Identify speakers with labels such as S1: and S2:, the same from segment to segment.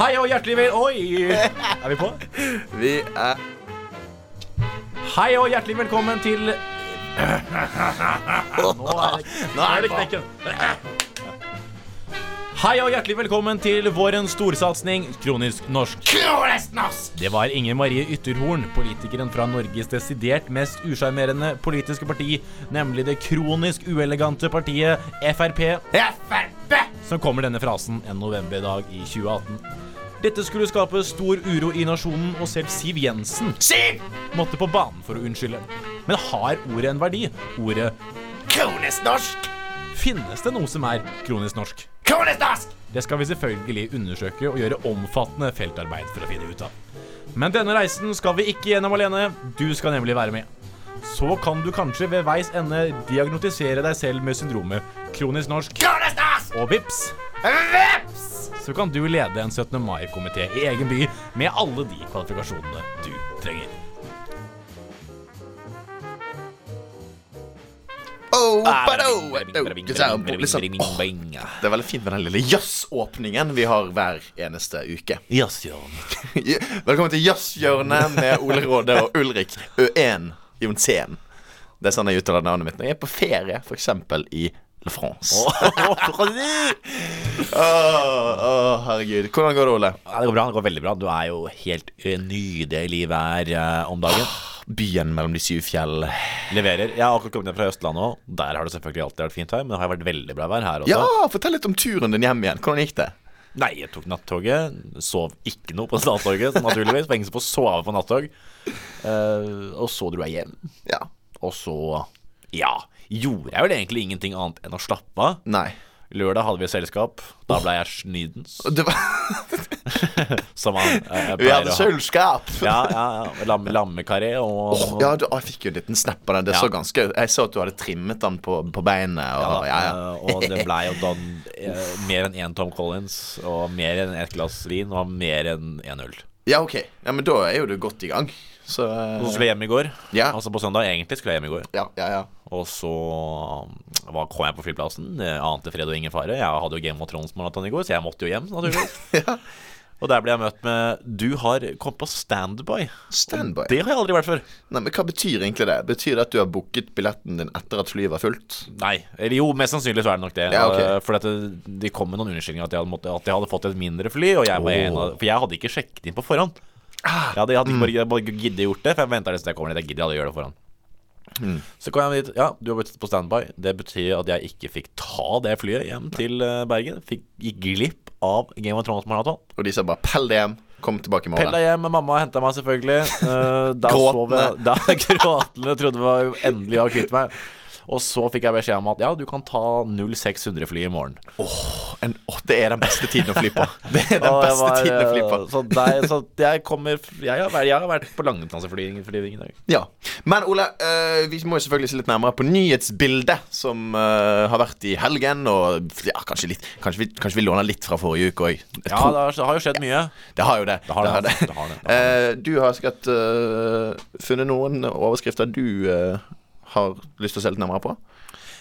S1: Hei og hjertelig vel... Oi! Er vi på?
S2: Vi er
S1: Hei og hjertelig velkommen til Nå er det, nå er det knekken. Hei og hjertelig velkommen til vårens storsatsing Kronisk norsk. Det var Inger Marie Ytterhorn, politikeren fra Norges desidert mest usjarmerende politiske parti, nemlig det kronisk uelegante partiet Frp, som kommer denne frasen en novemberdag i 2018. Dette skulle skape stor uro i nasjonen, og selv Siv Jensen Siv! måtte på banen for å unnskylde. Men har ordet en verdi? Ordet
S2: kronisk norsk!
S1: Finnes det noe som er kronisk norsk?
S2: Kronisk norsk!
S1: Det skal vi selvfølgelig undersøke og gjøre omfattende feltarbeid for å finne ut av. Men denne reisen skal vi ikke gjennom alene. Du skal nemlig være med. Så kan du kanskje ved veis ende diagnotisere deg selv med syndromet kronisk norsk.
S2: Kronisk norsk!
S1: Og vips,
S2: Vips!
S1: så kan du lede en 17. mai-komité i egen by med alle de kvalifikasjonene du trenger.
S2: Oh, bado, det er veldig fint med den lille jazzåpningen vi har hver eneste uke. Velkommen til Jazzhjørnet med Ole Råde og Ulrik Øen Jonsen. Det er sånn jeg uttaler navnet mitt når jeg er på ferie, f.eks. i Le France. Åh, herregud. Hvordan går det, Ole?
S1: Ja, det går bra. det går veldig bra Du er jo helt nydelig vær eh, om dagen.
S2: Byen mellom de syv fjell.
S1: Leverer. Jeg har akkurat kommet ned fra Østlandet òg. Der har det selvfølgelig alltid vært fint vær, men det har vært veldig bra vær her også.
S2: Ja, fortell litt om turen din hjem igjen. Hvordan gikk det?
S1: Nei, jeg tok nattoget. Sov ikke noe på nattoget, naturligvis. Var ingen som får sove på nattog. Eh, og så dro jeg hjem.
S2: Ja.
S1: Og så, ja, gjorde jeg vel egentlig ingenting annet enn å slappe av.
S2: Nei.
S1: Lørdag hadde vi selskap. Da ble jeg snydens,
S2: Det var
S1: som han eh,
S2: Vi hadde selskap.
S1: Ja, ja, ja. Lam, lammekaré og
S2: oh, ja, du, jeg fikk jo en liten snap av den. Det
S1: Ja.
S2: så ganske Jeg så at du hadde trimmet den på, på beinet. Og, ja, ja,
S1: eh, og det blei jo da eh, mer enn én Tom Collins, og mer enn ett glass vin, og mer enn én øl.
S2: ja, ok. Ja, Men da er jo du godt i gang. Så
S1: så skulle jeg hjem i går.
S2: Ja.
S1: Altså på søndag. Egentlig skulle jeg hjem i går.
S2: Ja, ja, ja.
S1: Og så hva, kom jeg på flyplassen. Ante fred og ingen fare. Jeg hadde jo Game of Thrones-maraton i går, så jeg måtte jo hjem, naturligvis.
S2: ja.
S1: Og der ble jeg møtt med Du har kommet på standby.
S2: Standby.
S1: Det har jeg aldri vært før.
S2: Nei, men Hva betyr egentlig det? Betyr det at du har booket billetten din etter at flyet var fullt?
S1: Nei. Eller jo, mest sannsynlig så er det nok det.
S2: Ja, ok.
S1: Eh, For de kom med noen unnskyldninger at jeg hadde, måttet, at jeg hadde fått et mindre fly. Og jeg var
S2: oh.
S1: en av, for jeg hadde ikke sjekket inn på forhånd. Jeg hadde, jeg hadde
S2: mm.
S1: ikke bare, bare giddet gjort det, for jeg venta nesten jeg kommer dit. Jeg gidder aldri gjøre det foran.
S2: Mm.
S1: Så kom jeg dit. Ja, du har blitt på standby. Det betyr at jeg ikke fikk ta det flyet hjem til eh, Bergen. Fikk, gikk glipp av Game of Thrones maraton.
S2: Og de sa bare 'pell det hjem', kom tilbake i morgen.
S1: deg hjem, mamma henta meg selvfølgelig. Uh,
S2: Gråtende.
S1: sov jeg- Da gråtende trodde jeg var endelig var kvitt meg. Og så fikk jeg beskjed om at ja, du kan ta 0600-fly i morgen.
S2: En, åh, det er den beste tiden å fly på. Det er den beste
S1: var,
S2: tiden å fly på.
S1: eh, Så, der, så jeg kommer Jeg har jeg har vært på langdistanseflyving flyving i dag.
S2: Ja. Men Ole, uh, vi må jo selvfølgelig se litt nærmere på nyhetsbildet som uh, har vært i helgen. Og ja, kanskje, litt, kanskje, vi, kanskje vi låner litt fra forrige uke òg.
S1: Ja, det har, det har jo skjedd mye.
S2: Det har jo det.
S1: Det har det,
S2: det,
S1: har
S2: Eh, du har sikkert funnet noen overskrifter du har lyst til å se litt nærmere på.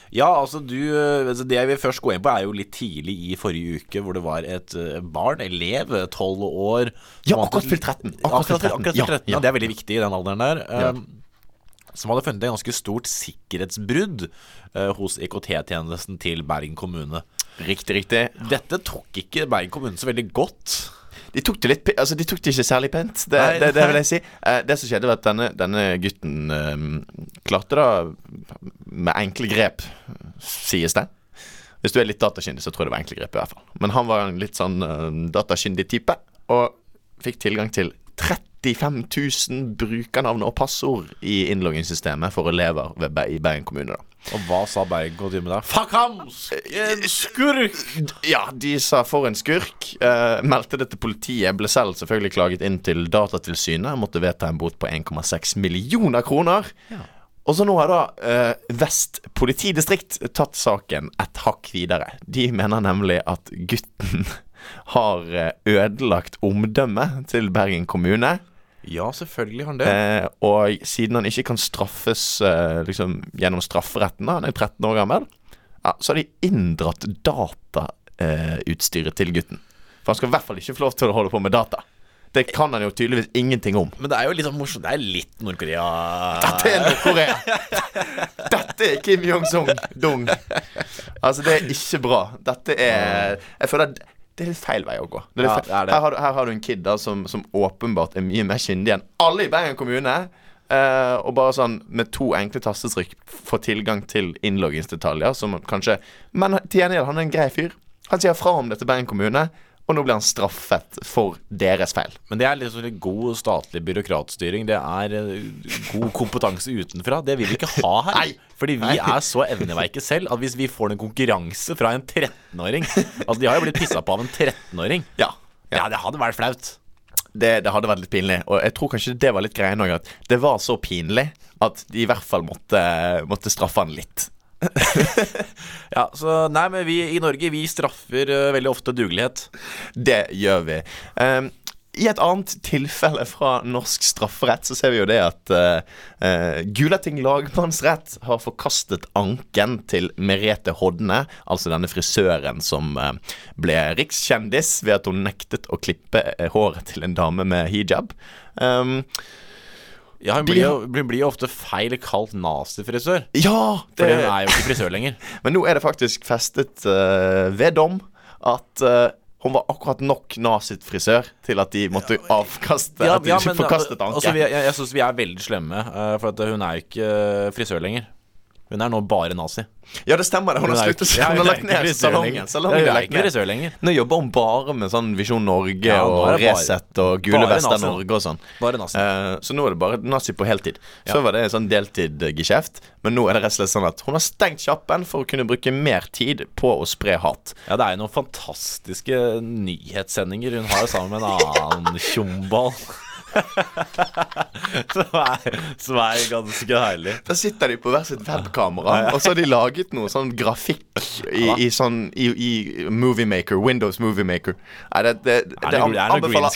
S1: Ja, altså du eh, altså Det jeg vil først gå inn på, er jo litt tidlig i forrige uke, hvor det var et eh, barn, elev, tolv år
S2: Ja, akkurat fylt 13.
S1: Akkurat,
S2: fylt
S1: fylt 13.
S2: 13.
S1: Akkurat 13.
S2: Ja,
S1: Ja, det er veldig viktig i den alderen der.
S2: Ja.
S1: eh, Som hadde funnet et ganske stort sikkerhetsbrudd eh, hos IKT-tjenesten til Bergen kommune.
S2: Riktig, riktig.
S1: Dette tok ikke Bergen kommune så veldig godt.
S2: De tok det litt Altså, de tok det ikke særlig pent. Det,
S1: Nei,
S2: det, det vil jeg si. Eh, det som skjedde, var at denne, denne gutten eh, klarte da med enkle grep, sies det. Hvis du er litt datakyndig, så tror jeg det var enkle grep, i hvert fall. Men han var en litt sånn uh, datakyndig type, og fikk tilgang til 35 000 brukernavn og passord i innloggingssystemet for elever i Bergen kommune. da
S1: Og hva sa Bergen kommune da? Fuck ham! En skurk!
S2: Ja, de sa for en skurk. Uh, meldte det til politiet. Ble selv selvfølgelig klaget inn til Datatilsynet. Måtte vedta en bot på 1,6 millioner kroner. Og så nå har da uh, Vest politidistrikt tatt saken et hakk videre. De mener nemlig at gutten har eh, ødelagt omdømmet til Bergen kommune.
S1: Ja, selvfølgelig har han det.
S2: Eh, og siden han ikke kan straffes eh, liksom, gjennom strafferetten, da, han er 13 år gammel, ja, så har de inndratt datautstyret til gutten. For han skal i hvert fall ikke få lov til å holde på med data. Det kan han jo tydeligvis ingenting om.
S1: Men det er jo litt sånn morsomt. Det er litt Nord-Korea.
S2: Dette er Nord-Korea! Dette er Kim Jong-sung Dung. Altså, det er ikke bra. Dette er Jeg føler at det er litt feil vei å gå. Det er
S1: Ja, det er det.
S2: Her, har du, her har du en kid da som, som åpenbart er mye mer kyndig enn alle i Bergen kommune. eh, og bare sånn med to enkle tastetrykk får tilgang til innloggingsdetaljer. Som kanskje Men til gjengjeld, han er en grei fyr. Han sier fra om det til Bergen kommune, og nå blir han straffet for deres feil.
S1: Men det er liksom litt god statlig byråkratstyring. Det er eh, god kompetanse utenfra. Det vil vi ikke ha her.
S2: Nei.
S1: Fordi vi
S2: Nei.
S1: er så evneveike selv at hvis vi får en konkurranse fra en 13-åring Altså, de har jo blitt pissa på av en 13-åring.
S2: Ja.
S1: Ja, det hadde vært flaut.
S2: det, det hadde vært litt pinlig. Og jeg tror kanskje det var litt greia òg, at det var så pinlig at de i hvert fall måtte, måtte straffe han litt.
S1: Ja, så Nei, men vi i Norge, vi straffer uh, veldig ofte dugelighet.
S2: Det gjør vi. Um, I et annet tilfelle fra norsk strafferett så ser vi jo det at uh, uh, Gulating lagmannsrett har forkastet anken til Merete Hodne, altså denne frisøren som uh, ble rikskjendis ved at hun nektet å klippe håret til en dame med hijab. Um,
S1: Ja, Hun blir jo, blir jo ofte feil kalt nazifrisør.
S2: ja,
S1: For hun er jo ikke frisør lenger.
S2: Men nå er det faktisk festet uh, ved dom at uh, hun var akkurat nok nazifrisør til at de måtte avkaste At de ikke forkastet anke.
S1: altså, jeg, jeg syns vi er veldig slemme, uh, for hun er jo ikke frisør lenger. Hun er nå bare nazi.
S2: ja, det stemmer. det Hun har sluttet
S1: ja,
S2: Hun har lagt ned salongen. salongen
S1: Ja,
S2: er
S1: hun er ikke frisør lenger.
S2: Nå jobber hun bare med sånn Visjon Norge
S1: Ja,
S2: og Resett og Gule vester. Norge og sånn.
S1: Bare nazi.
S2: Uh, så nå er det bare nazi på heltid. Før var det en sånn deltidgeskjeft, men nå er det rett og slett sånn at hun har stengt kjappen for å kunne bruke mer tid på å spre hat.
S1: Ja, det er jo noen fantastiske nyhetssendinger hun har sammen med en annen tjomball. som, er, som er ganske herlig.
S2: Da sitter de på hver sitt webkamera, og så har de laget noe sånn grafikk i, i sånn i, i Moviemaker, Windows Moviemaker. Nei, det, det, det,
S1: det,
S2: an- anbefaler,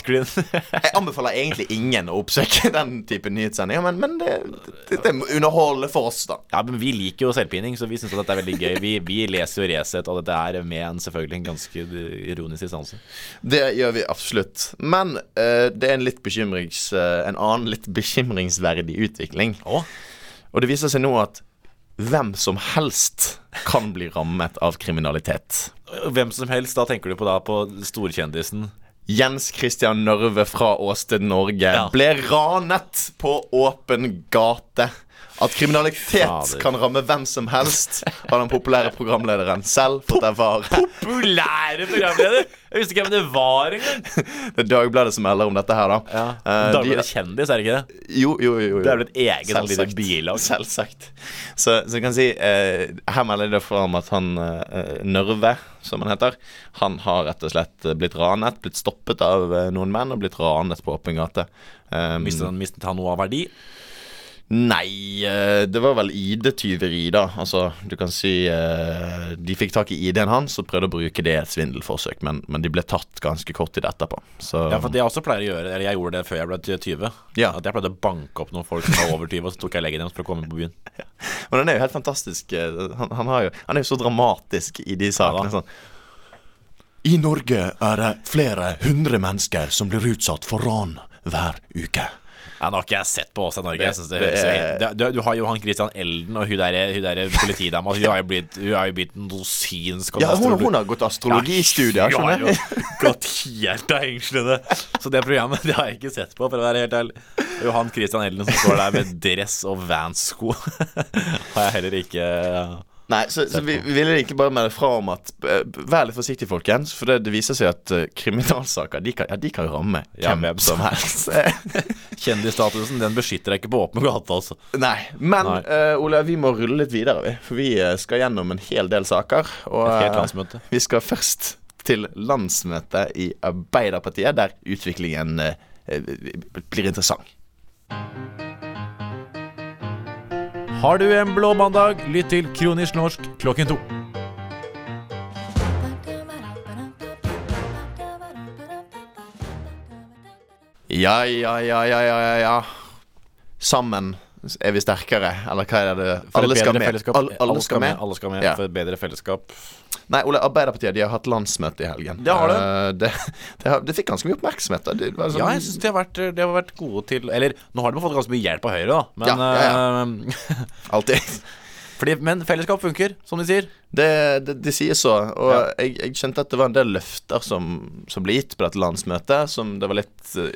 S2: jeg anbefaler egentlig ingen å oppsøke den type nyhetssendinger, men, men det, det, det må underholde for oss, da.
S1: Ja, men Vi liker jo selvpining, så vi syns dette er veldig gøy. Vi, vi leser jo Resett, og dette er med en selvfølgelig en ganske ironisk distanse.
S2: Det gjør vi absolutt. Men uh, det er en litt bekymrings... eh, en annen litt bekymringsverdig utvikling.
S1: Oh.
S2: Og det viser seg nå at hvem som helst kan bli rammet av kriminalitet.
S1: Hvem som helst, da tenker du på da på storkjendisen.
S2: Jens Christian Nørve fra Åsted Norge
S1: Ja.
S2: ble ranet på åpen gate. At kriminalitet kan ramme hvem som helst, har den populære programlederen selv fått erfare.
S1: Populære programleder! Jeg visste ikke hvem det var engang.
S2: Det er Dagbladet som melder om dette her, da.
S1: Ja.
S2: Uh,
S1: Dagbladet Kjendis, er det ikke det?
S2: Jo, jo, jo, jo.
S1: Det er vel et eget sånn lite bilag.
S2: Selvsagt. Så, så jeg kan si uh, Her melder de fram at han uh, Nørve, som han heter, han har rett og slett blitt ranet. Blitt stoppet av noen menn og blitt ranet på åpen gate. Um,
S1: Mistet han, mistet han noe av verdi?
S2: Nei, eh, det var vel ID-tyveri, da. Altså, du kan si eh, De fikk tak i ID-en hans og prøvde å bruke det i et svindelforsøk, men, men de ble tatt ganske kort tid etterpå. Så
S1: Ja, for det jeg også pleier å gjøre, eller jeg gjorde det før jeg ble 20.
S2: Ja.
S1: At jeg pleide å banke opp noen folk som var over 20, og så tok jeg leggen deres for å komme på byen.
S2: Men han er jo helt fantastisk. eh, Han, han, har jo, han er jo så dramatisk i de sakene.
S1: Ja,
S2: sånn. I Norge er det flere hundre mennesker som blir utsatt for ran hver uke.
S1: Ja, Nå har ikke jeg sett på Åsa Norge. Det,
S2: Det
S1: helt- du, du har Johan Christian Elden og hun der, hun der politidama. Hun har jo blitt, hun har jo blitt noe synsk
S2: Ja, hun, hun har gått astrologistudier, skjønner
S1: hun har jo gått helt av hengslene. Så det programmet det har jeg ikke sett på, for å være helt ærlig. Johan Christian Elden som står der med dress og Vans-sko, har jeg heller ikke
S2: Nei, så, så vi, vi ville egentlig bare melde fra om at uh, Vær litt forsiktig, folkens. For det, det viser seg at uh, kriminalsaker de kan, ja, de kan ramme
S1: Ja,
S2: hvem som helst.
S1: Kjendisstatusen den beskytter deg ikke på åpen gate, altså.
S2: Nei. Men
S1: Nei.
S2: Uh, Ole, vi må rulle litt videre, vi. For vi skal gjennom en hel del saker. Og vi skal først til landsmøtet i Arbeiderpartiet, der utviklingen blir interessant.
S1: Har du en blå mandag, lytt til Kronisk norsk klokken to.
S2: Ja, ja, ja, ja, ja, ja. Sammen Er vi sterkere, eller hva er det? Alle skal med. Alle, alle skal med.
S1: Alle skal med
S2: Ja.
S1: for et bedre fellesskap.
S2: Nei, Ole, Arbeiderpartiet de har hatt landsmøte i helgen.
S1: Det har det.
S2: Eh, det, det, har, det fikk ganske mye oppmerksomhet. Det var sånn,
S1: Ja, jeg syns de, har vært- gode til Eller nå har de fått ganske mye hjelp av Høyre, da. Men,
S2: Ja, ja,
S1: eh,
S2: Alltid.
S1: fordi, men fellesskap funker, som de sier.
S2: Det, det, de sier så. Og
S1: Ja.
S2: jeg, jeg skjønte at det var en del løfter som, som ble gitt på dette landsmøtet, som det var litt uh,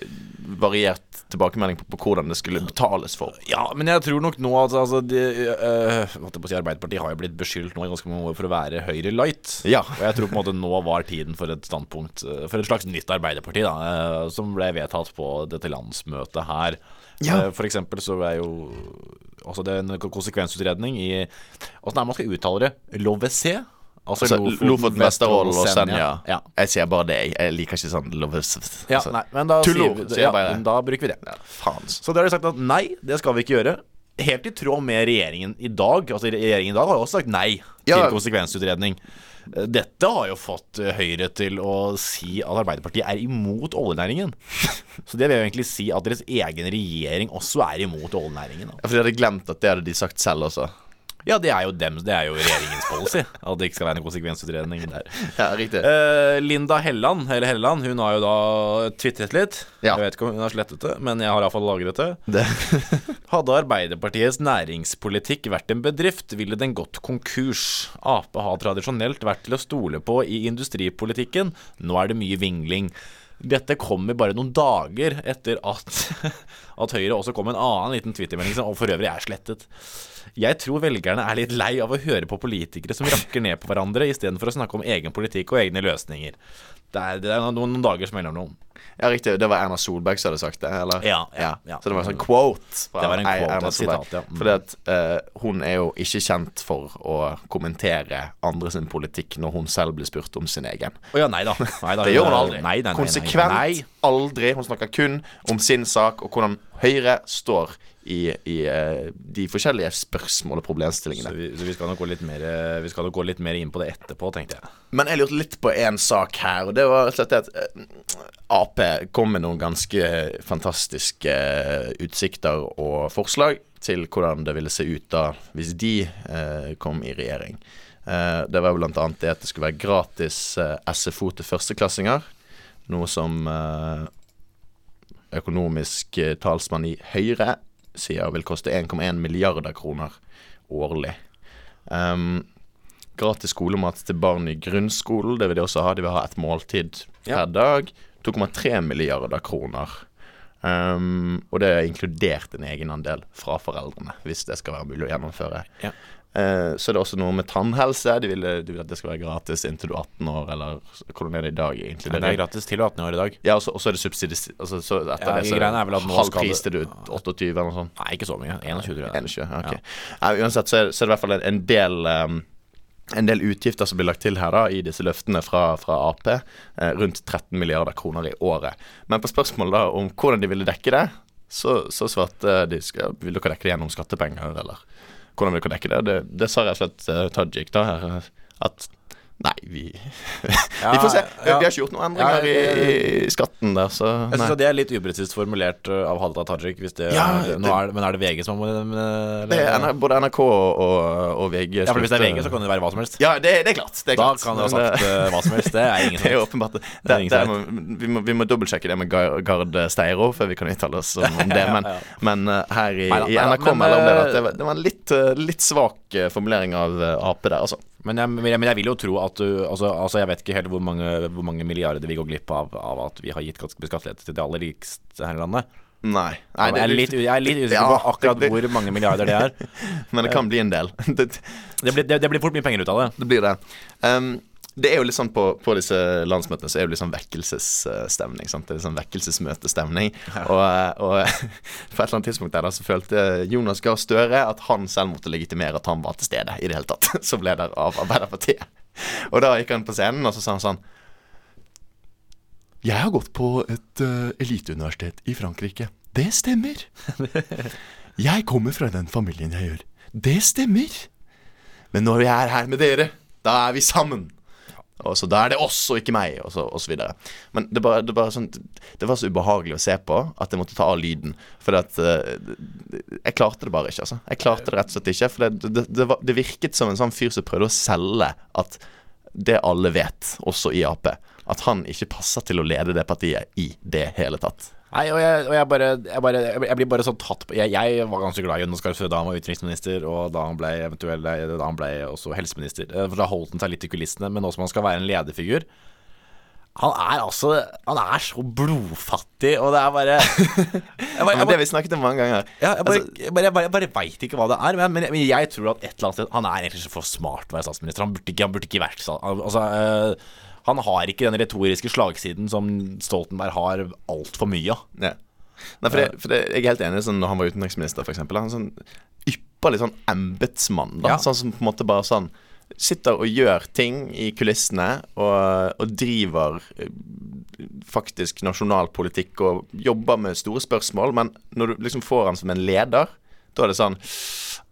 S2: variert tilbakemelding på, på hvordan det skulle betales for.
S1: Ja, men jeg tror nok nå at altså, de, uh, si, Arbeiderpartiet har jo blitt beskyldt nå i ganske mange år for å være Høyre light.
S2: Ja.
S1: Og jeg tror på en måte nå var tiden for et standpunkt øh, For et slags nytt Arbeiderparti, da, øh, som ble vedtatt på dette landsmøtet her.
S2: Ja.
S1: Eh, For eksempel så er jo Altså det er en konsekvensutredning i Åssen er det man skal uttale det? LoVC?
S2: Altså, Lofoten, Vesterålen og Senja.
S1: Ja.
S2: Jeg sier bare det. Jeg, liker ikke sånn altså.
S1: ja, nei, men da,
S2: Tullord,
S1: vi, ja,
S2: bare.
S1: men da bruker vi det.
S2: Ja.
S1: Så da har de sagt at nei, det skal vi ikke gjøre. Helt i tråd med regjeringen i dag. Altså Regjeringen i dag har jo også sagt nei til konsekvensutredning. Dette har jo fått eh, Høyre til å si at Arbeiderpartiet er imot oljenæringen. Så det vil jo egentlig si at deres egen regjering også er imot oljenæringen.
S2: Ja, for de hadde glemt at det hadde de sagt selv også.
S1: Ja, det er jo dem, det er jo regjeringens policy. At det ikke skal være en konsekvensutredning der.
S2: Ja, riktig.
S1: uh, Linda Helland, eller Helleland, hun har jo da tvitret litt.
S2: Ja.
S1: Jeg vet ikke om hun har slettet det, men jeg har iallfall lagret det.
S2: Det.
S1: Hadde Arbeiderpartiets næringspolitikk vært en bedrift, ville den gått konkurs. Ap har tradisjonelt vært til å stole på i industripolitikken. Nå er det mye vingling. Dette kommer bare noen dager etter at, at Høyre også kom med en annen liten twittermelding som for øvrig er slettet. Jeg tror velgerne er litt lei av å høre på politikere som rakker ned på hverandre, istedenfor å snakke om egen politikk og egne løsninger. Det er, det er noen, noen dagers mellomrom.
S2: Ja, riktig. Det var Erna Solberg som hadde sagt det, eller?
S1: Ja, ja, ja.
S2: Så det var en sånn quote fra
S1: Det var en quote,
S2: Erna Solberg.
S1: sitat, ja. Mm.
S2: Fordi at uh, hun er jo ikke kjent for å kommentere andres politikk når hun selv blir spurt om sin egen.
S1: Å ja, nei da. Nei, da
S2: Det gjør hun aldri.
S1: Nei, nei, nei,
S2: Konsekvent
S1: Nei.
S2: aldri. Hun snakker kun om sin sak og hvordan Høyre står i, i eh, de forskjellige spørsmål og
S1: Så
S2: problemstillingene.
S1: vi, så vi skal nok gå litt mer Vi skal nok gå litt mer inn på det etterpå, tenkte jeg.
S2: Men jeg lurte litt på én sak her, og det var rett og slett at eh, Ap kom med noen ganske fantastiske eh, utsikter og forslag til hvordan det ville se ut da hvis de eh, kom i regjering. Eh, det var annet det at det skulle være gratis SFO til førsteklassinger. Noe som eh, økonomisk eh, talsmann i Høyre sier vil koste 1,1 milliarder kroner årlig. Um, gratis skolemat til barn i grunnskolen, det vil de også ha. De vil ha et måltid
S1: Ja.
S2: dag. 2,3 milliarder kroner. Um, og det er inkludert en egenandel fra foreldrene, hvis det skal være mulig å gjennomføre.
S1: Ja.
S2: Eh, så er det også noe med tannhelse. De vil, de vil at det skal være gratis inntil du er 18 år, eller hvordan er det i dag, egentlig?
S1: Det er gratis til du 18 år i dag.
S2: Ja, og så og så er det subsidies... Altså, så etter
S1: Ja,
S2: det så
S1: er vel at
S2: halv pris til du 28 eller noe sånt.
S1: Nei, ikke så mye. 21, tror jeg.
S2: 21, ok. Nei, uansett så er, så er det i hvert fall en, en del um, en del utgifter som blir lagt til her da i disse løftene fra, fra Ap. Eh, rundt 13 milliarder kroner i året. Men på spørsmålet da om hvordan de ville dekke det, så, så svarte de skal, Vil dere dekke det gjennom skattepenger, eller hvordan vi kan dekke det? Det, det sa rett og slett uh, Tajik da her, eh, at Nei, vi Vi får se. Vi har ikke gjort noen endringer i, i skatten der, så
S1: Jeg
S2: nei.
S1: syns det er litt upresist formulert uh, av Halda Tajik. Hvis det,
S2: Ja,
S1: det, er, men er det VG som har
S2: Det er både NRK og, og VG.
S1: Ja, for Hvis det er VG, så kan det være hva som helst.
S2: Ja, det, det er klart. Det er
S1: Da
S2: klart.
S1: kan du ha sagt
S2: det-
S1: uh, hva som helst. Det er ingen som
S2: åpenbart. Det,
S1: Det er som
S2: må, vi, må, vi må dobbeltsjekke det med Gard, Steiro før vi kan uttale oss om, om det. Men,
S1: Ja, ja.
S2: men uh, her i,
S1: Neida,
S2: i
S1: neida,
S2: NRK
S1: men,
S2: melder om det det var, en litt, litt svak formulering av Ap der, altså.
S1: Men jeg, men, jeg, vil jo tro at du altså, altså Jeg vet ikke helt hvor mange, hvor mange milliarder vi går glipp av av at vi har gitt beskattelighet skattelette til de aller rikeste her i landet.
S2: Nei. Nei
S1: jeg, er litt, jeg er litt usikker
S2: Ja,
S1: på akkurat hvor mange milliarder det er.
S2: men det kan bli en del. det,
S1: Det blir, det, det blir fort mye penger ut av det.
S2: det blir det. Um, det er jo litt sånn på, på disse landsmøtene så er det litt sånn vekkelsesstemning. Sant? Det er litt sånn vekkelsesmøtestemning. Og, og på et eller annet tidspunkt der da så følte Jonas Gahr Støre at han selv måtte legitimere at han var til stede i det hele tatt som leder av Arbeiderpartiet. Og da gikk han på scenen og så sa han sånn Jeg har gått på et uh, eliteuniversitet i Frankrike. Det stemmer. Jeg kommer fra den familien jeg gjør. Det stemmer. Men når jeg er her med dere, da er vi sammen. Og så da er det oss og ikke meg, og så, og så videre. Men det, bare, det, bare sånn, det var så ubehagelig å se på at jeg måtte ta av lyden. For at uh, Jeg klarte det bare ikke, altså. Jeg klarte det rett og slett ikke. For det, det, var, virket som en sånn fyr som prøvde å selge at det alle vet, også i Ap, at han ikke passer til å lede det partiet i det hele tatt.
S1: Nei, og jeg, og jeg, bare, jeg, bare, jeg blir bare sånn tatt på jeg, jeg, var ganske glad i Jonas Gahr Støre da han var utenriksminister, og da han ble eventuelt Da han ble også helseminister. Eh, for da holdt han seg litt i kulissene, men nå som han skal være en lederfigur Han er altså Han er så blodfattig, og det er bare,
S2: bare Det har vi snakket om mange ganger.
S1: Ja, jeg bare, altså, bare, bare, bare veit ikke hva det er. Men, men, jeg tror at et eller annet sted Han er egentlig for smart til å være statsminister. Han burde ikke, han burde ikke vært altså, øh, han har ikke den retoriske slagsiden som Stoltenberg har altfor mye av.
S2: Ja. Nei, for, det, for det, Jeg er helt enig sånn, når han var utenriksminister, f.eks. Han sånn ypperlig sånn embetsmann. Ja. Sånn som på en måte bare sånn Sitter og gjør ting i kulissene og, og driver eh, faktisk nasjonalpolitikk og jobber med store spørsmål, men når du liksom får han som en leder, da er det sånn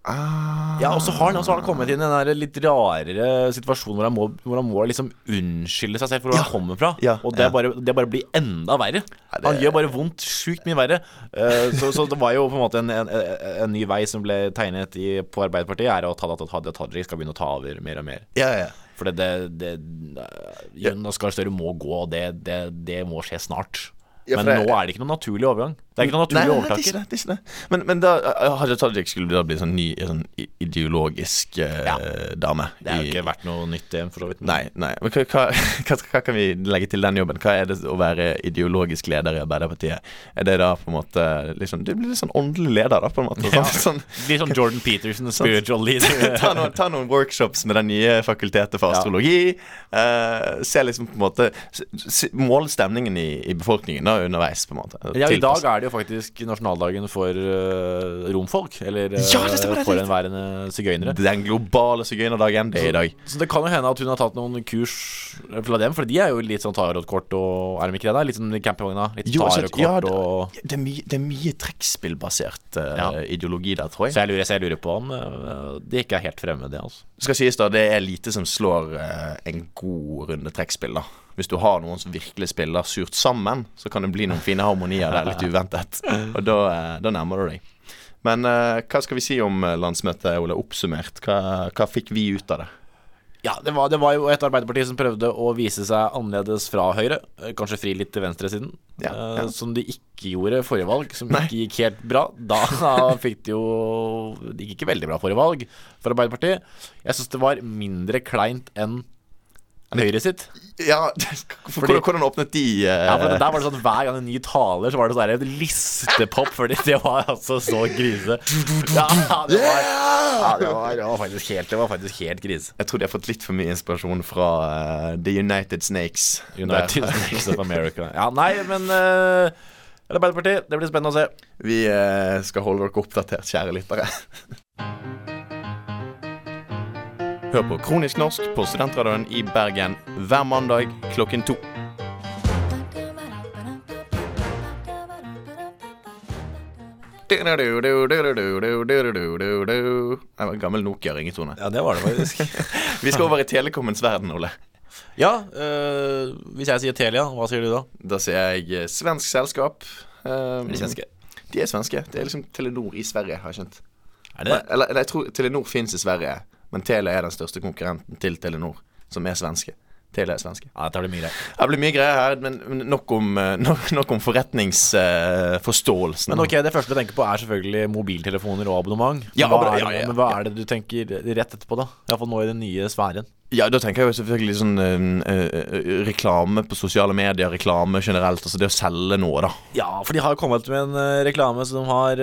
S1: Ah. Ja, og så har han, har han kommet inn i den litt rarere situasjonen hvor han må, hvor han må liksom unnskylde seg selv for hvor ja. han kommer fra. Ja, og det, ja. bare, det, bare, blir enda verre. Det... Han gjør bare vondt sjukt mye verre. Uh, så, så, det var jo på en måte en, en, en ny vei som ble tegnet i, på Arbeiderpartiet, er at Hadia Tajik skal begynne å ta over mer og mer.
S2: Ja, ja.
S1: For det, det, Jonas Gahr Støre må gå, og det, det, det må skje snart. Ja, men nå er det ikke noen naturlig overgang. Det er ikke noen naturlig
S2: nei, nei, det er ikke det. Men, men da Haja Tajik skulle da bli sånn ny sånn ideologisk uh, ja. dame.
S1: Det har jo ikke vært noe nytt, igjen, for så vidt.
S2: Nei, nei. Men hva, hva, hva, kan vi legge til den jobben? Hva er det å være ideologisk leder i Arbeiderpartiet? Er det da på en måte liksom, Du blir litt sånn åndelig leder, da, på en måte.
S1: Ja. Sånn, blir sånn Jordan Peterson, spiritual leader.
S2: ta, noen, ta, noen, workshops med det nye fakultetet for astrologi. Uh, se liksom på en måte Mål stemningen i, i befolkningen da underveis, på en måte.
S1: Ja, I dag er det jo faktisk nasjonaldagen for uh, romfolk. Eller uh, ja, det, forhenværende sigøynere.
S2: Den globale sigøynerdagen, det er i dag.
S1: Så, det kan jo hende at hun har tatt noen kurs fra dem, for de er jo litt sånn tarotkort og Er de ikke det? Litt sånn campingvogna? Litt tarotkort ja, det,
S2: og det er, mye, det er mye trekkspillbasert uh, ja. ideologi der, tror jeg.
S1: Så jeg lurer, så jeg lurer på om det ikke er helt fremmed, det, altså.
S2: Skal sies da, det er lite som slår en god runde trekkspill, da hvis du har noen som virkelig spiller surt sammen, så kan det bli noen fine harmonier der, litt uventet. Og da, eh, da nærmer du deg. Men uh, hva skal vi si om eh, landsmøtet, Ole? Oppsummert, hva, hva fikk vi ut av det?
S1: Ja, det var, det var, jo et Arbeiderparti som prøvde å vise seg annerledes fra Høyre. Kanskje fri litt til venstresiden. Ja, ja. Uh, som de ikke gjorde forrige valg, som Nei. ikke gikk helt bra. Da fikk de jo Det gikk ikke veldig bra forrige valg for Arbeiderpartiet. Jeg syns det var mindre kleint enn Høyre sitt.
S2: Ja, Fordi, Hvordan åpnet de uh...
S1: Ja, for Der var det sånn Hver gang en ny taler, så var det sånn listepop. Fordi det var altså så grise. Ja, det var, ja, det var, det var faktisk helt Det var faktisk helt grise.
S2: Jeg tror de har fått litt for mye inspirasjon fra uh, The United Snakes.
S1: United Snakes of America. Ja, nei, men uh, Arbeiderpartiet, det blir spennende å se.
S2: Vi skal holde dere oppdatert, kjære lyttere. Hør på Kronisk norsk på Studentradioen i Bergen hver mandag klokken to. Det var en gammel Nokia-ringetone.
S1: Ja, det var det faktisk.
S2: Vi skal over i telekommens verden, Ole.
S1: Ja, øh, hvis jeg sier Telia, hva sier du da?
S2: Da sier jeg eh, svensk selskap.
S1: Um, de svenske?
S2: De er svenske. Det er liksom Telenor i Sverige, har jeg skjønt.
S1: Er det?
S2: Eller, eller jeg tror Telenor fins i Sverige. Men Telia er den største konkurrenten til Telenor, som er svenske. Telia er svenske.
S1: Ja, dette blir mye
S2: greier. Det blir mye greier her, men nok om, eh, nok, nok om forretningsforståelsen.
S1: Men ok, Det første du tenker på, er selvfølgelig mobiltelefoner og abonnement.
S2: Ja,
S1: hva er,
S2: ja, ja,
S1: men hva er det du tenker rett etterpå, da? Iallfall nå i den nye sfæren.
S2: Ja, da tenker jeg jo selvfølgelig sånn øh, øh, reklame på sosiale medier, reklame generelt. Altså det å selge noe, da.
S1: Ja, for de har kommet med en reklame som har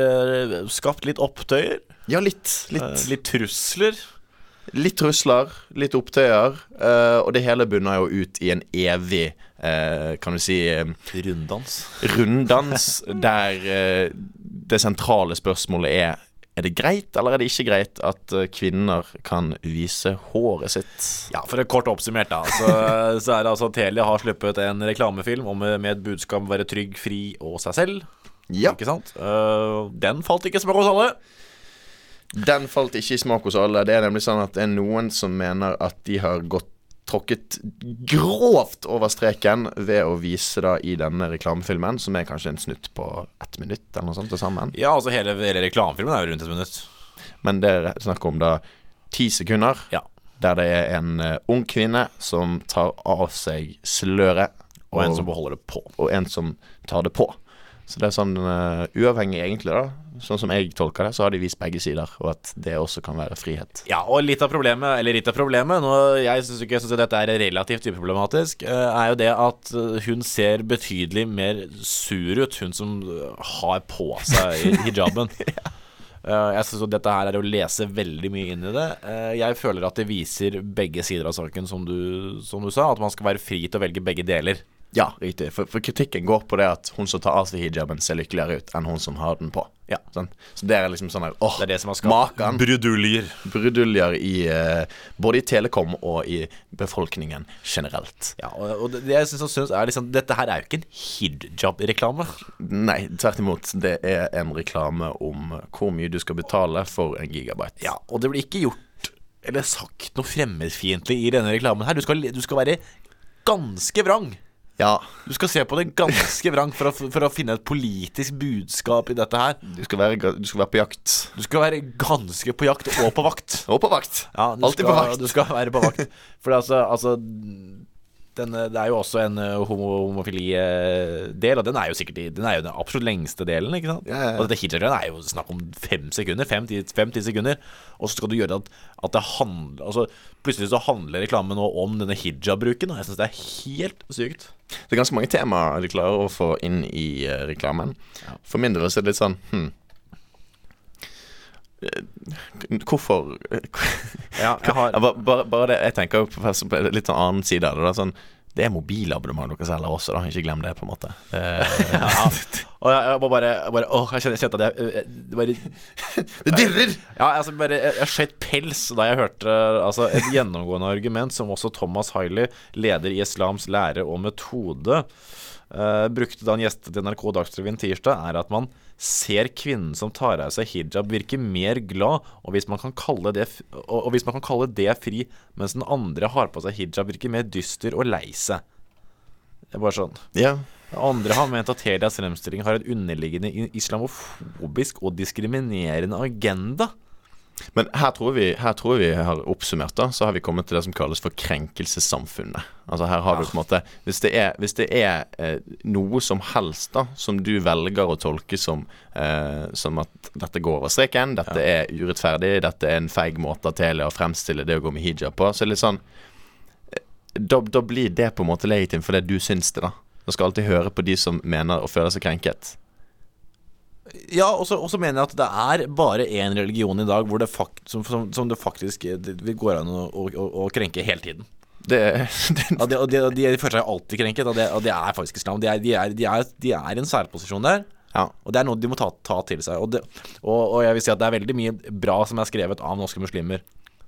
S1: skapt litt opptøyer.
S2: Ja, litt. Litt,
S1: litt trusler.
S2: Litt trusler, litt opptøyer, uh, og det hele bunner jo ut i en evig uh, Kan du si uh,
S1: Runddans.
S2: Runddans der det sentrale spørsmålet er er det greit eller er det ikke greit at kvinner kan vise håret sitt?
S1: Ja, For det kort oppsummert, da. Så, så er det altså Telia har sluppet en reklamefilm om, med et budskap om å være trygg, fri og seg selv.
S2: Ja.
S1: Ikke sant? den falt ikke smak hos alle.
S2: Den falt ikke i smak hos alle. Det er nemlig sånn at det er noen som mener at de har gått tråkket grovt over streken ved å vise da i denne reklamefilmen, som er kanskje en snutt på ett minutt eller noe sånt til sammen.
S1: Ja, altså hele, hele reklamefilmen er jo rundt et minutt.
S2: Men det er snakk om da ti sekunder,
S1: Ja.
S2: der det er en uh, ung kvinne som tar av seg sløret,
S1: Og en som beholder det på.
S2: og en som tar det på. Så det er sånn uh, uavhengig, egentlig, da. Sånn som jeg tolker det, så har de vist begge sider, og at det også kan være frihet.
S1: Ja, og litt av problemet, eller litt av problemet nå, Jeg syns ikke synes dette er relativt uproblematisk, eh, er jo det at eh, hun ser betydelig mer sur ut, hun som har på seg hijaben. Eh, Jeg synes dette her er å lese veldig mye inn i det. Jeg føler at det viser begge sider av saken, som du, som du sa. At man skal være fri til å velge begge deler.
S2: Ja, riktig. For, for kritikken går på det at hun som tar av seg hijaben, ser lykkeligere ut enn hun som har den på.
S1: Ja.
S2: Sånn? Så det er liksom sånn her Åh,
S1: Det er det som har
S2: Maken.
S1: bruduljer.
S2: bruduljer i eh, Både i Telekom og i befolkningen generelt.
S1: Ja, og, og det jeg synes er liksom Dette her er jo ikke en hijab-reklame.
S2: Nei, tvert imot. Det er en reklame om hvor mye du skal betale for en gigabyte.
S1: Ja, og det blir ikke gjort eller sagt noe fremmedfiendtlig i denne reklamen her. Du skal, du skal være ganske vrang.
S2: Ja,
S1: Du skal se på det ganske vrang for for å finne et politisk budskap i dette her.
S2: du skal være, du skal være på jakt.
S1: Du skal være ganske på jakt og på vakt.
S2: Og på vakt.
S1: Ja,
S2: Alltid på vakt.
S1: Du skal være på vakt. For altså, altså denne, det er jo også en uh, homo homofili-del, og den er jo sikkert i, Den er jo den absolutt lengste delen. ikke sant?
S2: Ja, ja, ja.
S1: Og dette hijab er jo snakk om fem sekunder. Fem-ti fem, ti sekunder. Og så skal du gjøre at, at det handler Altså Plutselig så handler reklamen nå om denne hijab-bruken, og jeg syns det er helt sykt.
S2: Det er ganske mange temaer de klarer å få inn i uh, reklamen. For min del så er det litt sånn hm. Eh, Hvorfor
S1: Ja, jeg har
S2: Ja, bare, bare det Jeg tenker på litt sånn annen side av det. Da, sånn, det er mobilabonnement dere selger også, da. Ikke glem det, på en måte. Det,
S1: ja. Og jeg, jeg bare, jeg bare Åh, jeg kjente, jeg at jeg jeg, det bare
S2: det dirrer!
S1: Ja, altså bare Jeg, jeg skjøt pels da jeg hørte altså, et gjennomgående argument som også Thomas Hailey, leder i Islams lære og metode, uh, brukte da han gjestet NRK Dagsrevyen tirsdag, er at man ser kvinnen som tar av seg hijab, virke mer glad, og hvis man kan kalle det, og, og hvis man kan kalle det fri, mens den andre har på seg hijab, virker mer dyster og lei seg. Det er bare sånn.
S2: Ja.
S1: Andre har ment at Telias fremstilling har en underliggende islamofobisk og diskriminerende agenda.
S2: Men her tror, vi, her tror vi har oppsummert, da, så har vi kommet til det som kalles for krenkelsessamfunnet. Altså her har du på en måte Hvis det er, hvis det er eh, noe som helst da som du velger å tolke som, eh, som at dette går over streken, dette er urettferdig, dette er en feig måte av Telia å fremstille det å gå med hijab på, så er det litt sånn eh, da, da blir det på en måte legitimt fordi du syns det, da. Du skal alltid høre på de som mener og føler seg krenket.
S1: Ja, og så mener jeg at det er bare én religion i dag hvor det fakt, som, som, som det faktisk det, det går an å, å, å, krenke hele tiden.
S2: Det, det
S1: Og de, de, de føler seg alltid krenket, og det, og det er faktisk islam. De er, de, er, de, er, de er en særposisjon der.
S2: Ja.
S1: Og det er noe de må ta, ta til seg. Og, og, og jeg vil si at det er veldig mye bra som er skrevet av norske muslimer,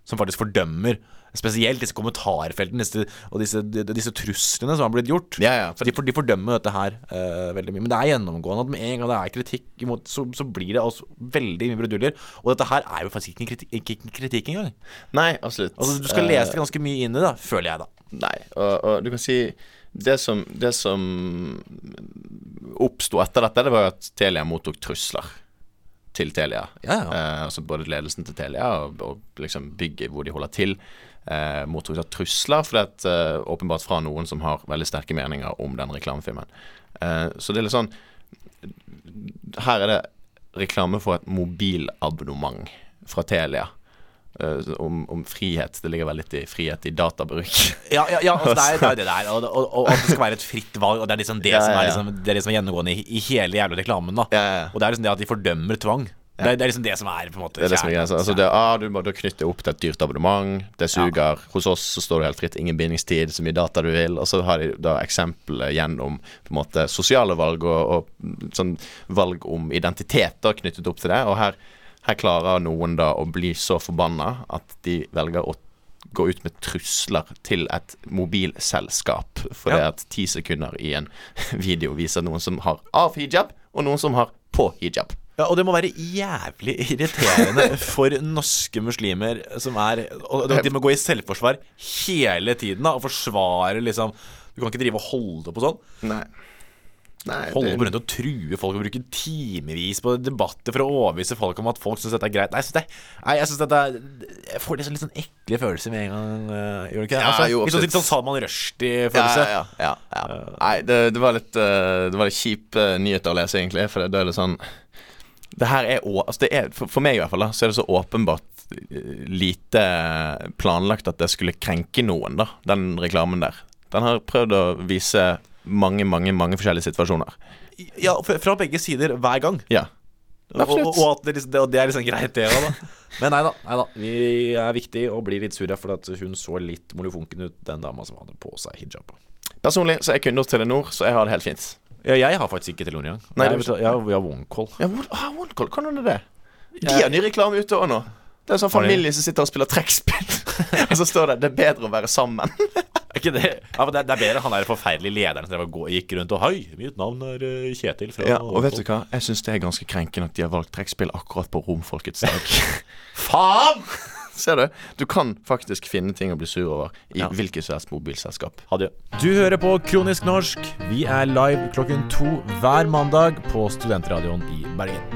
S1: som faktisk fordømmer spesielt disse kommentarfeltene disse, og disse, disse truslene som har blitt gjort.
S2: Ja, ja,
S1: For de, for de fordømmer dette her uh, veldig mye. Men det er gjennomgående at med en gang det er kritikk imot, så, så blir det altså veldig mye bruduljer. Og dette her er jo faktisk ikke en kritikk, ikke en kritikk engang.
S2: Nei, absolutt.
S1: Altså, du skal
S2: Eh,
S1: lese ganske mye inn i det, føler jeg, da.
S2: Nei, og, og du kan si Det som, det som oppsto etter dette, det var jo at Telia mottok trusler til Telia.
S1: Ja, ja.
S2: Eh, altså både ledelsen til Telia og, og liksom bygget hvor de holder til, eh, mottok da trusler for det er eh, åpenbart fra noen som har veldig sterke meninger om den reklamefilmen. Eh, så det er litt sånn Her er det reklame for et mobilabonnement fra Telia. Eh, om, om frihet. Det ligger vel litt i frihet i databruk.
S1: Ja, ja, ja altså, det, er, det er jo det der. Og, og, og at det skal være et fritt valg. Og det er liksom det,
S2: Ja,
S1: som, er liksom, det er det som er gjennomgående i, i hele jævla reklamen. da
S2: Ja, ja, ja.
S1: Og det er liksom det at de fordømmer tvang. Det, er, det er liksom det som er på en måte
S2: Det er det som er greia. Altså, ah, du må da knytte opp til et dyrt abonnement. Det suger. Hos oss så står du helt fritt. Ingen bindingstid, så mye data du vil. Og så har de da eksempler gjennom på en måte sosiale valg og, og sånn valg om identitet da knyttet opp til det. Og her, her klarer noen da å bli så forbanna at de velger å gå ut med trusler til et mobilselskap For
S1: Ja.
S2: at ti sekunder i en video viser noen som har av hijab, og noen som har på hijab.
S1: Ja, Og det må være jævlig irriterende for norske muslimer som er Og de må gå i selvforsvar hele tiden da og forsvare liksom Du kan ikke drive og holde på sånn.
S2: Nei. Nei,
S1: Holde
S2: det-
S1: på rundt og true folk og bruke timevis på debatter for å overbevise folk om at folk syns dette er greit. Nei, jeg syns det, nei, jeg synes dette er Jeg får liksom litt sånn ekle følelser med en gang. Uh, gjør du ikke det?
S2: Ja,
S1: Altså,
S2: jo,
S1: litt, sånn, litt sånn Salman
S2: ja,
S1: Rushdie-følelse.
S2: ja, ja, ja. Nei, det, det var litt uh, Det var litt kjip uh, nyhet å lese, egentlig. For det, er litt sånn Det her er, altså det er for, meg i hvert fall, da, så er det så åpenbart lite planlagt at det skulle krenke noen, da. Den reklamen der. Den har prøvd å vise mange, mange, mange forskjellige situasjoner.
S1: Ja, fra begge sider hver gang.
S2: Ja.
S1: Og, og, og, at det, liksom, det, og det er liksom greit, det òg, da. Men nei da, nei da. Vi er viktig og blir litt sure for at hun så litt molefonken ut, den dama som hadde på seg hijab.
S2: Personlig så er jeg kunde hos Telenor, så jeg har det helt fint.
S1: Ja, jeg har faktisk ikke Telenor engang.
S2: Nei,
S1: Jeg vet Jeg har OneCall.
S2: Ja, ah, OneCall, hvordan er det? De har ny reklame ute òg nå. Det er sånn familie som sitter og spiller trekkspill. og så står det 'Det er bedre å være sammen'.
S1: Er ikke det? Ja, men det, det er bedre han der forferdelige lederen som gikk rundt og Hei, mitt navn er eh, Kjetil fra
S2: Ja, og vet du hva? Jeg syns det er ganske krenkende at de har valgt trekkspill akkurat på romfolkets dag.
S1: Faen!
S2: Ser du? Du kan faktisk finne ting å bli sur over i
S1: Ja.
S2: hvilket som helst mobilselskap.
S1: Hadde. Du hører på Kronisk norsk. Vi er live klokken to hver mandag på Studentradioen i Bergen.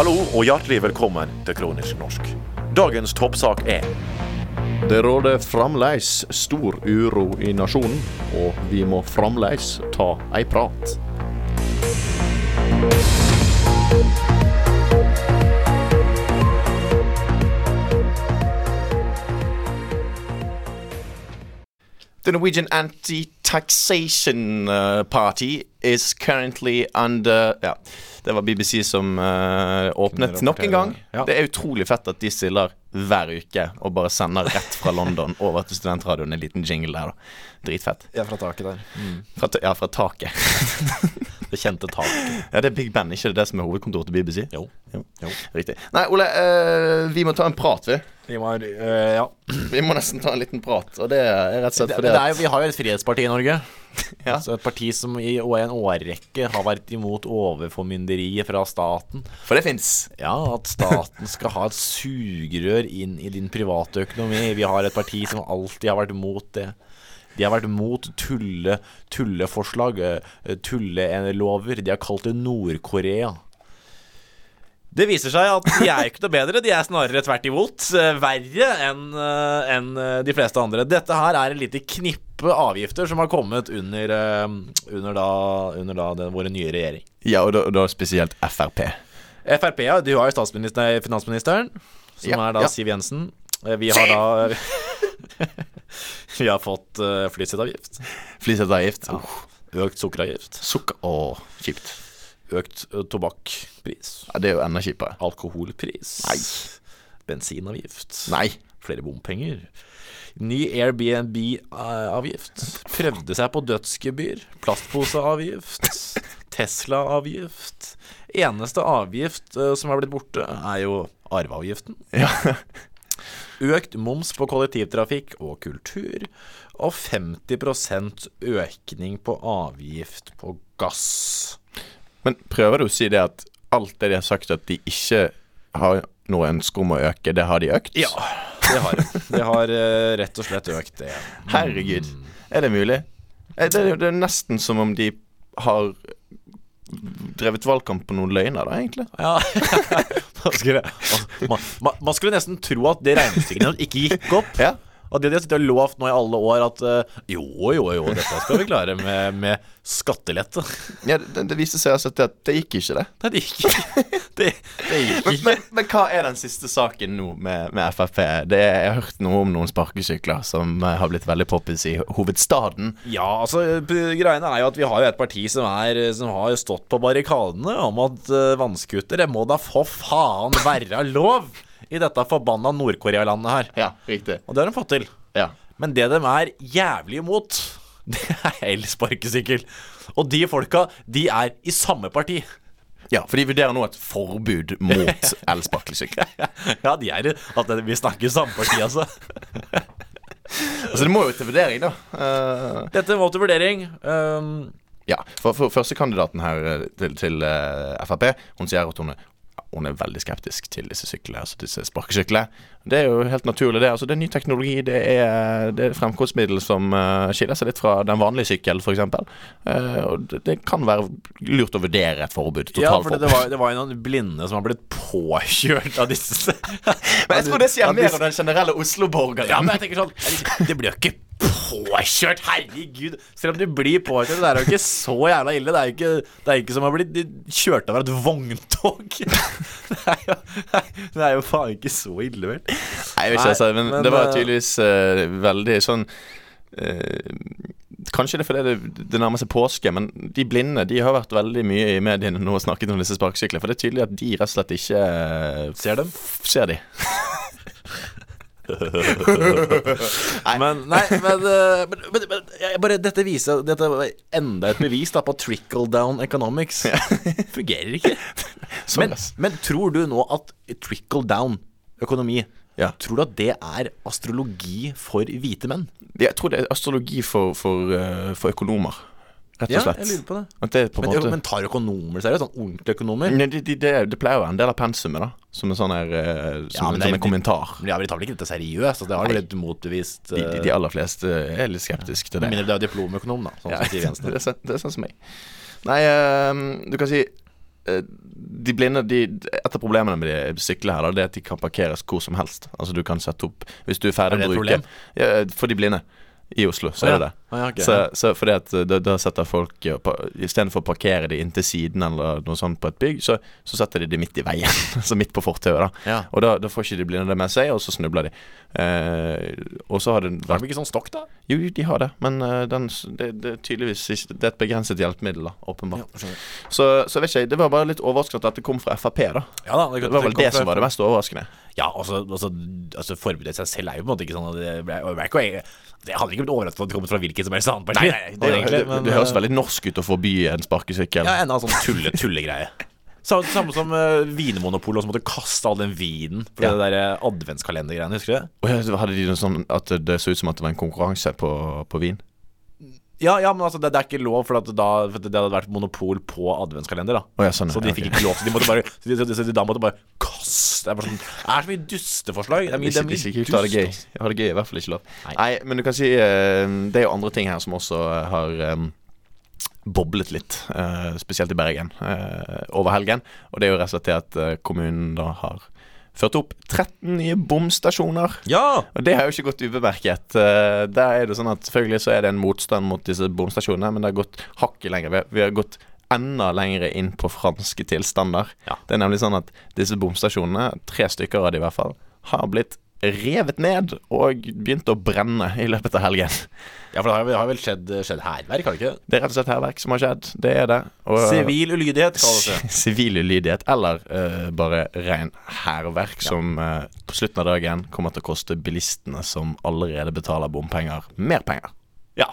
S1: Hallo og hjertelig velkommen til Kronisk norsk. Dagens toppsak er
S2: Det råder fremdeles stor uro i nasjonen, og vi må fremdeles ta ei prat. The Norwegian Anti-Taxation uh, Party is currently under Ja, det var BBC som uh, åpnet nok en gang.
S1: ja.
S2: Det er utrolig fett at de stiller hver uke og bare sender rett fra London over til studentradioen. En liten jingle der, da. Dritfett.
S1: Ja, fra taket der.
S2: Fra, ta- ja, fra taket.
S1: Det kjente taket.
S2: Ja, det er Big Ben, ikke det som er hovedkontoret til BBC?
S1: Jo.
S2: Jo.
S1: Jo.
S2: Riktig. Nei, Ole, uh, vi må ta en prat, vi.
S1: Vi må, øh, ja.
S2: Vi må nesten ta en liten prat, og det er rett og slett fordi
S1: det er vi har jo et frihetsparti i Norge.
S2: Ja.
S1: Altså et parti som i en årrekke har vært imot overformynderiet fra staten.
S2: For det fins.
S1: Ja, at staten skal ha et sugerør inn i din private økonomi. Vi har et parti som alltid har vært mot det. De har vært mot tulle, tulleforslag, eh, tullelover. De har kalt det Nord-Korea. Det viser seg at de er ikke noe bedre. De er snarere tvert imot eh, verre enn en eh, de fleste andre. Dette her er en lite knippe avgifter som har kommet under, eh, under, da, under da den, våre nye regjering.
S2: Ja, og da, da spesielt Frp.
S1: Frp, ja. Du har jo finansministeren, som
S2: Ja,
S1: er da
S2: ja.
S1: Siv Jensen. Eh, Vi har da Vi har fått uh, flyseteavgift.
S2: Flyseteavgift.
S1: Ja. Økt sukkeravgift.
S2: Sukker Å, kjipt.
S1: Økt uh, tobakkpris.
S2: Ja, det er jo enda kjipere.
S1: Alkoholpris.
S2: Nei.
S1: Bensinavgift.
S2: Nei.
S1: Flere bompenger. Ny Airbnb-avgift. Prøvde seg på dødsgebyr. Plastposeavgift. Tesla-avgift. Eneste avgift eh, som er blitt borte, er jo arveavgiften.
S2: Ja.
S1: Økt moms på kollektivtrafikk og kultur. Og 50% økning på avgift på gass.
S2: Men prøver du å si det at alt det de har sagt at de ikke har noe ønske om å øke, det har de økt?
S1: Ja, det har de. Det har uh, rett og slett økt, det.
S2: Herregud. Er det mulig? Eh, Det er, nesten som om de har drevet valgkamp på noen løgner, da, egentlig.
S1: Ja. Man skulle, man, man skulle nesten tro at det regnestykket ikke gikk opp.
S2: Ja.
S1: Det de har sittet og lovt nå i alle år, at eh, jo, jo, jo, dette skal vi klare med, med skattelette.
S2: ja det, det viste seg altså at det gikk ikke, det.
S1: Nei, det gikk ikke. Det, det gikk
S2: Men,
S1: ikke.
S2: men, men hva er den siste saken nå med, med Frp? Det, jeg har hørt noe om noen sparkesykler som eh, har blitt veldig poppis i hovedstaden.
S1: Ja, altså, greiene er jo at vi har jo et parti som, er, som har stått på barrikadene om at uh, vannskutere må da for faen være lov i dette forbanna Nord-Korea-landet her.
S2: Ja, riktig.
S1: Og det har de fått til.
S2: Ja.
S1: Men det de er jævlig imot, det er elsparkesykkel. Og de folka, de er i samme parti.
S2: Ja, for de vurderer nå et forbud mot elsparkesykkel.
S1: Ja, de er at Vi snakker samme parti, altså.
S2: Altså, det må jo til vurdering, da. Uh...
S1: Dette må til vurdering. Um,
S2: ja, for, for Førstekandidaten her eh, til, til uh, Frp, hun sier at hun er hun er veldig skeptisk til disse syklene, altså disse sparkesyklene. Det er jo helt naturlig, det. Altså, det er ny teknologi. Det er, det er et fremkomstmiddel som uh, skiller seg litt fra den vanlige sykkel, f.eks. Uh, og det, det kan være lurt å vurdere et forbud.
S1: ja, for det var, det var jo noen blinde som har blitt påkjørt av disse
S2: Men jeg tror det sier mer om den generelle Oslo-borgeren.
S1: Ja, men jeg tenker sånn Det blir jo ikke påkjørt, herregud. Selv om du blir påkjørt, det er jo ikke så jævla ille. Det er jo ikke, det er ikke som å bli kjørt over et vogntog. Det er jo, det er jo faen ikke så ille, vel.
S2: Nei, jeg vet ikke, altså, men,
S1: men,
S2: det var
S1: eh,
S2: tydeligvis uh, veldig sånn uh, Kanskje det er fordi det, det nærmer seg påske, men de blinde de har vært veldig mye i mediene nå og snakket om disse sparkesyklene. For det er tydelig at de rett og slett ikke
S1: Ser dem?
S2: Ser de.
S1: Men, nei, men, men, men, men bare, dette viser Dette var enda et bevis da på trickle down economics. Fungerer ikke.
S2: Sånn,
S1: Men, men tror du nå at trickle down økonomi
S2: Ja.
S1: Tror du at det er astrologi for hvite menn?
S2: Jeg tror det er astrologi for, for, eh, for økonomer, rett og slett.
S1: Ja, jeg lurer på det.
S2: Det på
S1: Men,
S2: måte
S1: men tar økonomer seriøst? Sånn ordentlige økonomer?
S2: Nei, det, de, det, det pleier å være en del av pensumet, da. Som en sånn her eh, Som,
S1: Ja, men
S2: en-
S1: det er-
S2: som en kommentar.
S1: Men ja, vi tar vel ikke dette seriøst? Altså, det har jo blitt motbevist
S2: De, de,
S1: eh,
S2: de aller fleste er litt skeptiske til
S1: Med
S2: det.
S1: mindre du er diplomøkonom, da. Sånn
S2: Ja,
S1: som Siv Jensen.
S2: det, er sånn, det er sånn som meg. Nei, uh, du kan si eh, De blinde de, Et av problemene med de syklene her da, Det er at de kan parkeres hvor som helst. Altså Du kan sette opp Hvis du er ferdig
S1: Er
S2: å bruke ja, For de blinde i Oslo, så
S1: ja.
S2: er det det.
S1: Å, ja, ok.
S2: Så, så fordi at eh, da, da setter folk eh, Istedenfor å parkere de inntil siden eller noe sånt på et bygg, så, så setter de de midt i veien. så midt på fortauet, da.
S1: Ja.
S2: Og da, da får ikke de blinde det med seg, og så snubler de. Eh, og så har det
S1: Har
S2: vært
S1: de ikke sånn stokk, da?
S2: Jo, de har det, men eh, den, det, det tydeligvis ikke Det er et begrenset hjelpemiddel, da, åpenbart.
S1: Ja,
S2: Så, så vet ikke jeg, det var bare litt overraskende at dette kom fra Frp, da.
S1: Ja da,
S2: Det var vel det som var det mest overraskende.
S1: Ja, altså, altså, altså Forbudet seg selv er jo på en måte ikke sånn at det, ble, det, ble ikke, det hadde ikke blitt overrasket om det kom hvilket som helst annet parti.
S2: det,
S1: det, egentlig,
S2: det,
S1: men,
S2: det høres
S1: eh,
S2: veldig norsk ut å forby en sparkesykkel.
S1: Ja, en sånn tulle, tullegreie. Samme, samme som uh, Vinmonopolet som måtte kaste all den vinen for
S2: Ja.
S1: det der eh, adventskalendergreiene, husker du det?
S2: Hadde de noe sånn at det så ut som at det var en konkurranse på, på vin?
S1: Ja, ja, men altså, det, det er ikke lov, for, at da, for det hadde vært monopol på adventskalender. da
S2: oh, ja, sånn,
S1: Så de fikk
S2: okay.
S1: ikke lov. Så de måtte bare Så de, så de, så de da måtte bare kaste Det er, sånn, er så mye dusteforslag. Det er mye, det er mye
S2: dust. Ha det gøy. Ha det gøy i hvert fall ikke lov.
S1: Nei.
S2: Nei, men du kan si eh, Det er jo andre ting her som også har eh, boblet litt, eh, spesielt i Bergen, eh, over helgen. Og det er jo rett og slett at eh, kommunen da har ført opp 13 nye bomstasjoner.
S1: Ja!
S2: Og det har jo ikke gått ubemerket. Eh, Der er det sånn at Selvfølgelig så er det en motstand mot disse bomstasjonene, men det har gått hakket lenger. Vi har, vi har gått enda lenger inn på franske tilstander.
S1: Ja.
S2: Det er nemlig sånn at disse bomstasjonene, tre stykker av de i hvert fall, har blitt revet ned og begynt å brenne i løpet av helgen.
S1: Ja, for det har, har vel skjedd, skjedd hærverk, har det ikke?
S2: Det er rett og slett hærverk som har skjedd. Det er det. Og-
S1: Sivil ulydighet, kalles det.
S2: Sivil ulydighet, eller uh, bare ren hærverk, som uh, på slutten av dagen kommer til å koste bilistene som allerede betaler bompenger, mer penger.
S1: Ja.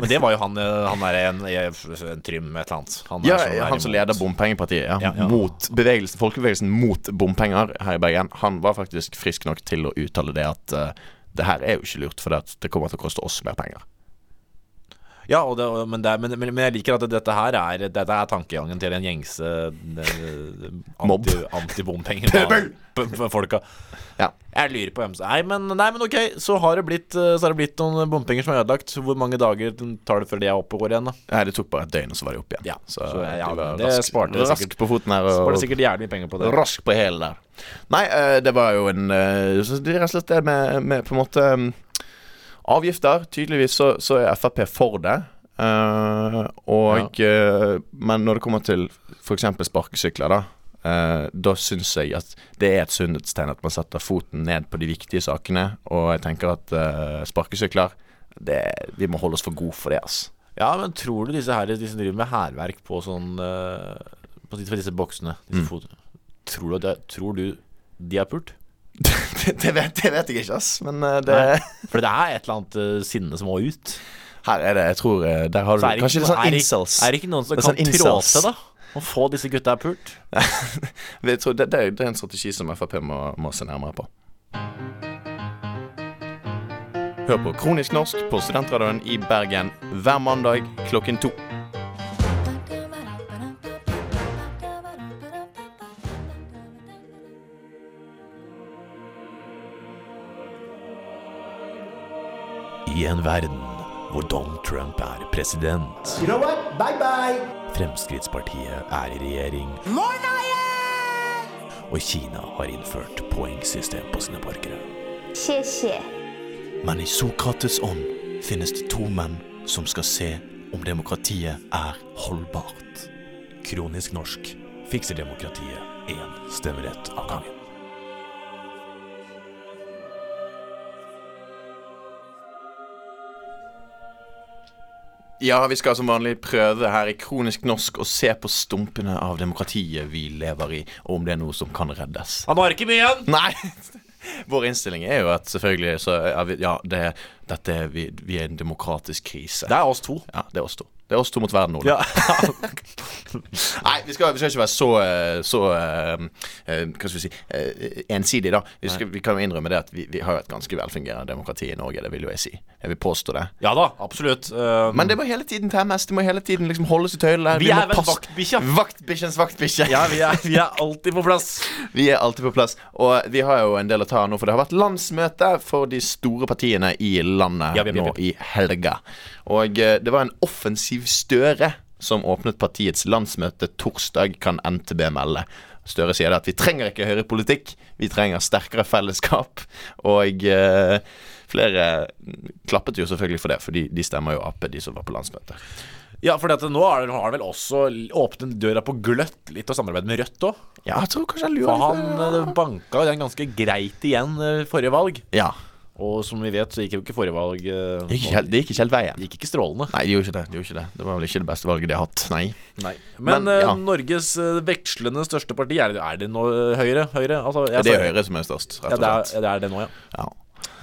S1: Men det var jo han, eh, han der en, en Trym et eller annet. Han, er
S2: Ja,
S1: som
S2: han som leder bompengepartiet, ja,
S1: Ja, ja.
S2: mot bevegelsen, folkebevegelsen mot bompenger her i Bergen. Han var faktisk frisk nok til å uttale det at uh, det her er jo ikke lurt, for det, det kommer til å koste oss mer penger.
S1: Ja, og det, men, det, men, men, jeg liker at dette her er Dette er tankegangen til en gjengse eh,
S2: Mobb.
S1: anti-.
S2: Ja.
S1: Jeg lurer på hvem som Nei, men, nei, men ok, så har, det blitt, eh, så har det blitt noen bompenger som er ødelagt. Hvor mange dager tar det før de er oppe og går igjen, da?
S2: Nei, det tok bare et døgn, og så var de oppe igjen.
S1: Ja,
S2: så,
S1: så, ja,
S2: de
S1: det
S2: rask,
S1: sparte
S2: rask
S1: sikkert.
S2: på foten her.
S1: Var det sikkert jævlig mye penger på det.
S2: rask på hælen der. Nei, eh, det var jo en eh, Det er rett og slett det med, med på en måte um, avgifter. Tydeligvis så, så er Frp for det. Uh, og eh, Men når det kommer til f.eks. sparkesykler, da. Uh, da syns jeg at det er et sunnhetstegn at man setter foten ned på de viktige sakene. Og jeg tenker at sparkesykler det, Vi må holde oss for gode for det, altså.
S1: Ja, men tror du disse her De som driver med hærverk på sånn På disse, boksene disse
S2: Mm.
S1: tror, du tror du de er pult?
S2: det, vet, det vet jeg ikke, ass. Men eh, det
S1: Nei. For det er et eller annet eh, sinne som må ut.
S2: Her er det Jeg tror eh, Der har du
S1: det
S2: Kanskje litt sånn incels.
S1: Er det ikke noen som
S2: Det
S1: kan
S2: sånn
S1: trå da? Å få disse gutta pult.
S2: Det, det, det er en strategi som Frp må, må se nærmere på. Hør på Kronisk norsk på Studentradioen i Bergen hver mandag klokken to.
S1: En verden hvor Donald Trump er president,
S3: You know what? Bye bye.
S1: Fremskrittspartiet er i regjering, og Kina har innført poengsystem på sine borgere.
S2: Men i Sokrates ånd finnes det to menn som skal se om demokratiet er holdbart.
S1: Kronisk norsk fikser demokratiet én stemmerett av gangen.
S2: Ja, vi skal som vanlig prøve her i Kronisk norsk å se på stumpene av demokratiet vi lever i, og om det er noe som kan reddes.
S1: Han har ikke mye igjen!
S2: Nei! Vår innstilling er jo at selvfølgelig så er Ja, det, dette er vi, vi er en demokratisk krise.
S1: Det er oss to.
S2: Ja, det er oss to. Det er oss to mot verden, Ole. Nei, vi skal, vi skal ikke være så, eh, så eh, eh, Hva skal vi si ensidige, ensidig, da. Vi, skal, vi kan jo innrømme det at vi, vi har et ganske velfungerende demokrati i Norge. Det vil jo jeg si. Jeg vil påstå det.
S1: Ja da, absolutt. Uh,
S2: Men det må hele tiden temmes. Det må hele tiden liksom holdes i tøylene.
S1: Vi
S2: vi
S1: er vel vaktbikkja.
S2: Vaktbikkjens vaktbikkje.
S1: ja, vi er, vi er alltid på plass.
S2: Vi er alltid på plass. Og vi har jo en del å ta nå, for det har vært landsmøte for de store partiene i landet
S1: Ja, vi- vi-
S2: nå i helga. Og eh, det var en offensiv Støre som åpnet partiets landsmøte torsdag, kan NTB melde. Støre sier det at vi trenger ikke høyrepolitikk, vi trenger sterkere fellesskap. Og eh, flere klappet jo selvfølgelig for det, for de, de stemmer jo Ap, de som var på landsmøtet.
S1: Ja, for nå har han vel også åpnet døra på gløtt litt og samarbeidet med Rødt òg.
S2: Ja, jeg tror kanskje jeg
S1: For han eh, banka den ganske greit igjen eh, forrige valg.
S2: Ja.
S1: Og som vi vet, så gikk jo ikke forrige valg uh,
S2: Det gikk det gikk ikke helt veien.
S1: gikk ikke strålende.
S2: Nei, de gjorde ikke det. de gjorde ikke Det Det var vel ikke det beste valget de har hatt. Nei.
S1: Nei. Men,
S2: Men,
S1: eh,
S2: ja.
S1: Norges eh, vekslende største parti, er det, er det nå Høyre? Høyre? Altså,
S2: Det er Høyre som er størst, rett og
S1: det er,
S2: slett.
S1: ja, det er det nå, ja.
S2: Ja,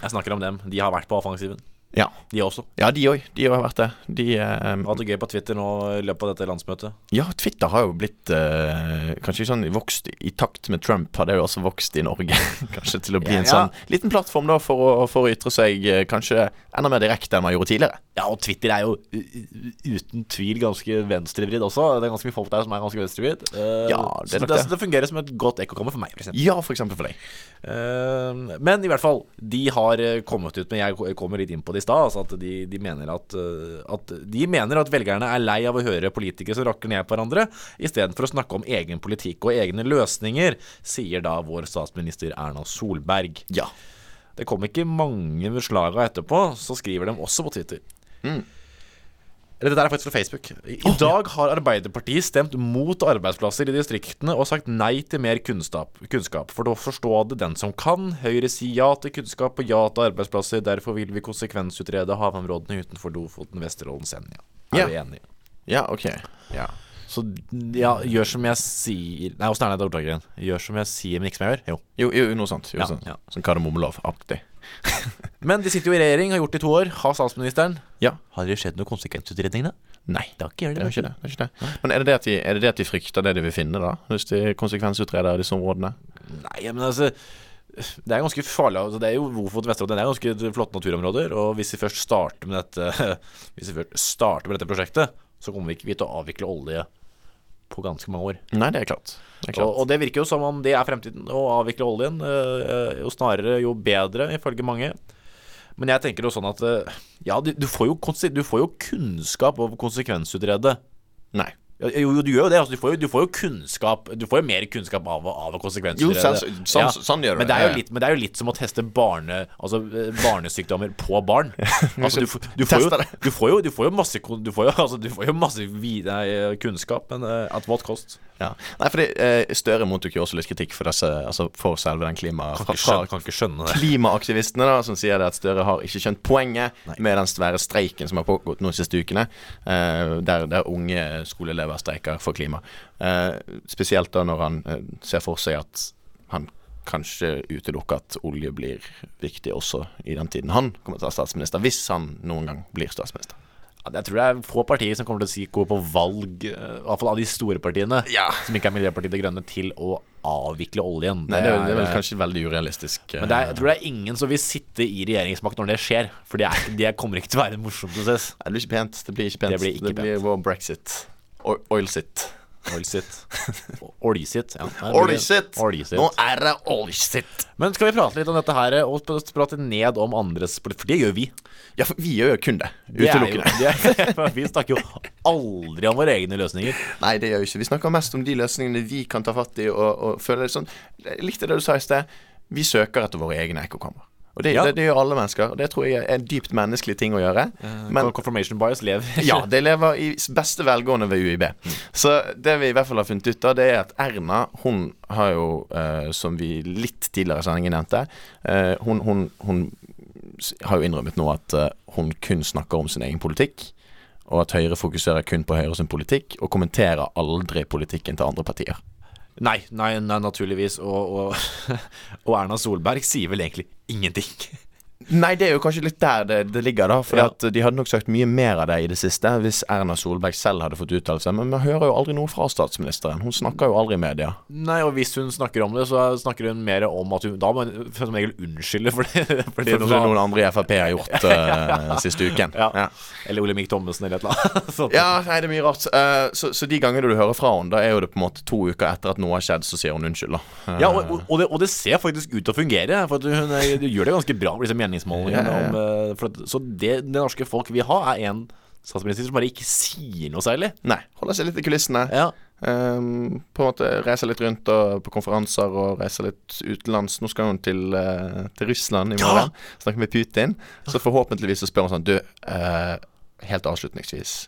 S1: Jeg snakker om dem. De har vært på offensiven.
S2: Ja.
S1: De også.
S2: ja de òg. De har vært det. De
S1: Har hatt det gøy på Twitter nå i løpet av dette landsmøtet.
S2: Ja, Twitter har jo blitt uh, Kanskje sånn vokst i takt med Trump, har det jo også vokst i Norge. kanskje til å bli
S1: Ja,
S2: en
S1: ja.
S2: sånn liten plattform da for å, for å ytre seg eh, kanskje enda mer direkte enn man gjorde tidligere.
S1: Ja, og Twitter er jo uten tvil ganske venstrevridd også. Det er ganske mye folk der som er ganske venstrevridd. Uh,
S2: Ja, det
S1: så det,
S2: det.
S1: fungerer som et godt ekkokammer for meg. Eksempel.
S2: Ja, for eksempel for deg.
S1: Men i hvert fall, de har kommet ut med Jeg kommer litt inn på det stad. Altså at de, de, mener at, eh, at de mener at velgerne er lei av å høre politikere som rakker ned på hverandre, istedenfor å snakke om egen politikk og egne løsninger, sier da vår statsminister Erna Solberg.
S2: Ja.
S1: Det kom ikke mange slaga etterpå, så skriver de også på Twitter. Eller det der er faktisk fra Facebook. I dag har Arbeiderpartiet stemt mot arbeidsplasser i distriktene og sagt nei til mer kunnskap. kunnskap. For da forstår det den som kan. Høyre sier ja til kunnskap og ja til arbeidsplasser. Derfor vil vi konsekvensutrede havområdene utenfor Lofoten, Vesterålen, Senja. Er
S2: Ja.
S1: du enig?
S2: Ja, ok. Ja.
S1: Så ja, gjør som jeg sier Nei, åssen er det ordtaket igjen? Gjør som jeg sier, men ikke som jeg gjør? Jo.
S2: Jo, jo noe sånt. Jo,
S1: Ja,
S2: sånn.
S1: ja.
S2: Sånn kardemommelov-aktig.
S1: Men de sitter jo i regjering, har gjort det i to år. Har statsministeren.
S2: Ja.
S1: Har det skjedd noen konsekvensutredning, da?
S2: Nei.
S1: Det har ikke
S2: Det er ikke det. det, er ikke det. Men er det det, at de, er det det at de frykter det de vil finne, da? Hvis de konsekvensutreder disse områdene?
S1: Nei, men altså Det er ganske farlig altså, Det er jo Lofoten Vesterålen. Det er ganske flotte naturområder. Og hvis vi først starter med dette Hvis vi først starter med dette prosjektet, så kommer vi ikke til å avvikle olje på ganske mange år.
S2: Nei, det er klart.
S1: Og, og det virker jo som om det er fremtiden, å avvikle oljen. øh, Jo snarere, jo bedre, ifølge mange. Men jeg tenker jo sånn at øh, Ja, du, du, får, jo, du får jo kunnskap over konsekvensutrede.
S2: Nei.
S1: Jo, jo, du gjør jo det. Altså, du, får jo, du får jo kunnskap Du får jo mer kunnskap av, av konsekvenser.
S2: Jo,
S1: sans,
S2: sånn, ja. sånn gjør du
S1: men det, er jo litt, men det er jo litt som å teste barne, altså, eh, barnesykdommer på barn. Altså, du, får- du, får jo, du, får jo, du får jo masse Du får jo, altså, du får jo masse vi- kunnskap, men uh, at what cost?
S2: Ja. Nei, fordi uh, Støre mottok jo også litt kritikk for, disse, altså, for selve den klima...
S1: Kan ikke skjønne, kan ikke skjønne det.
S2: klimaaktivistene, da, som sier det at Støre har ikke skjønt poenget med den svære streiken som har pågått nå de siste ukene, uh, der, der unge skoleelever streiker for klima. Eh, spesielt da når han eh, ser for seg at han kanskje utelukker at olje blir viktig også i den tiden han kommer til å være statsminister, hvis han noen gang blir statsminister.
S1: Jeg tror det er få partier som kommer til å si gå på valg, eh, i hvert fall av de store partiene,
S2: Ja.
S1: som ikke er Miljøpartiet De Grønne, til å avvikle oljen.
S2: Nei, det, er- det er vel kanskje veldig urealistisk.
S1: Men det er, jeg tror det er ingen som vil sitte i regjeringsmakt når det skjer. For det, er, det kommer ikke til å være en morsom prosess.
S2: Det blir ikke pent. Det blir ikke pent.
S1: Det blir ikke pent.
S2: vår brexit. Oilsit.
S1: Oilsit. Oljesitt. Ja,
S2: Oilsit!
S1: Oljesitt.
S2: Nå er det oilsit!
S1: Men skal vi prate litt om dette her, og prate ned om andres? For det gjør vi.
S2: Ja, for vi gjør jo kun det. Utelukkende.
S1: vi snakker jo aldri om våre egne løsninger.
S2: Nei, det gjør vi ikke. Vi snakker mest om de løsningene vi kan ta fatt i og, og føle det sånn. Jeg likte det du sa i sted. Vi søker etter våre egne ekkokammer. Og det,
S1: Ja.
S2: det, det gjør alle mennesker. Og det tror jeg er en dypt menneskelig ting å gjøre. Men
S1: Confirmation bias lever.
S2: ja, det lever i beste velgående ved UiB. Så det vi i hvert fall har funnet ut av, det er at Erna, hun har jo, eh, som vi litt tidligere i sendingen nevnte, eh, hun, hun, hun har jo innrømmet nå at eh, hun kun snakker om sin egen politikk. Og at Høyre fokuserer kun på Høyre sin politikk, og kommenterer aldri politikken til andre partier.
S1: Nei, nei, nei naturligvis. Og, og, og Erna Solberg sier vel egentlig ingenting.
S2: Nei, det er jo kanskje litt der det, det ligger, da. For
S1: Ja.
S2: de hadde nok sagt mye mer av det i det siste hvis Erna Solberg selv hadde fått uttale seg. Men vi hører jo aldri noe fra statsministeren. Hun snakker jo aldri i media.
S1: Nei, og hvis hun snakker om det, så snakker hun mer om at hun Da må hun som regel unnskylde for det. For det
S2: For det noen andre i Frp har gjort uh, siste uken.
S1: Ja.
S2: Ja.
S1: Eller Olemic Thommessen eller et eller annet.
S2: Ja, nei, det er mye rart. Uh, så, så de gangene du hører fra henne, da er jo det på en måte to uker etter at noe har skjedd, så sier hun unnskyld, da. Uh,
S1: Ja, og, og, det, og det ser faktisk ut til å fungere. For at hun eh, gjør det ganske bra Liksom, meningsmålingene.
S2: Ja, ja, ja.
S1: Om, eh, at, så det det norske folk vil ha, er en statsminister som bare ikke sier noe særlig.
S2: Nei. Holder seg litt i kulissene.
S1: Ja.
S2: Um, på en måte reiser litt rundt og, på konferanser og reiser litt utenlands. Nå skal hun til, uh, til Russland i
S1: Ja!
S2: morgen. Snakke med Putin. Så forhåpentligvis så spør hun sånn Du, uh, helt avslutningsvis.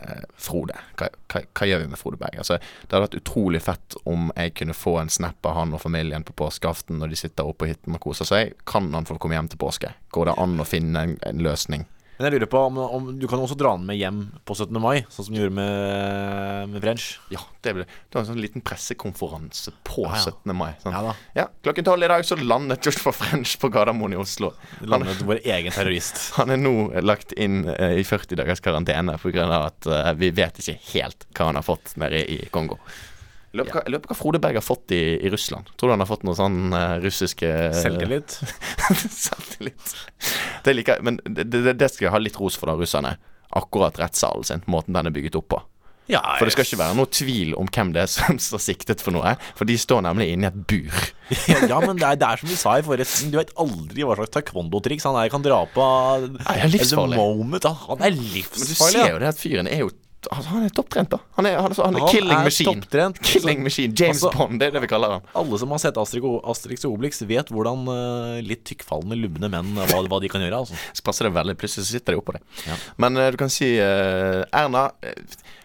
S2: Eh, Frode, hva, hva, hva gjør vi med Frode Berg? Altså, det hadde vært utrolig fett om jeg kunne få en snap av han og familien på påskeaften når de sitter oppe på hytten og koser seg. Kan han få komme hjem til påske? Går det an å finne en, en løsning?
S1: Men jeg lurer på om, om du kan også dra den med hjem på 17. mai, sånn som du gjorde med, med French.
S2: Ja, det blir Det var en sånn liten pressekonferanse på
S1: Ja, ja.
S2: 17. mai. Sånn.
S1: Ja da.
S2: Ja, klokken tolv i dag så landet Joshua French på Gardermoen i Oslo. Han,
S1: Landet vår egen terrorist.
S2: han er nå lagt inn uh, i 40 dagers karantene pga. at uh, vi vet ikke helt hva han har fått nede i Kongo. Jeg lurer på hva- jeg lurer på hva Frode Berg har fått i, i Russland. Tror du han har fått noe sånn uh, russiske
S1: Selvtillit.
S2: Selvtillit. Det liker jeg, men det, det, det skal jeg ha litt ros for, da, russerne. Akkurat rettssalen sin, måten den er bygget opp på.
S1: Ja,
S2: For det skal ikke være noe tvil om hvem det er som står siktet for noe. For de står nemlig inne i et bur.
S1: ja, men det er, det er som vi sa i forrige sending, Du vet aldri hva slags taekwondo-triks han er, kan dra på.
S2: Nei, han er livsfarlig.
S1: The moment. Han er
S2: Men du ser jo det at fyren er jo Han er topptrent, da. Han er, han han er
S1: Han
S2: killing
S1: er
S2: machine.
S1: topptrent.
S2: Killing machine. James
S1: Altså-
S2: Bond, det er det vi kaller han.
S1: Alle som har sett Asterix og, Asterix og Obelix, vet hvordan uh, litt tykkfallende, lubne menn eh, hva, hva de kan gjøre. Altså.
S2: Så passer det veldig. Plutselig så sitter de oppå det.
S1: Ja.
S2: Men uh, du kan si uh, Erna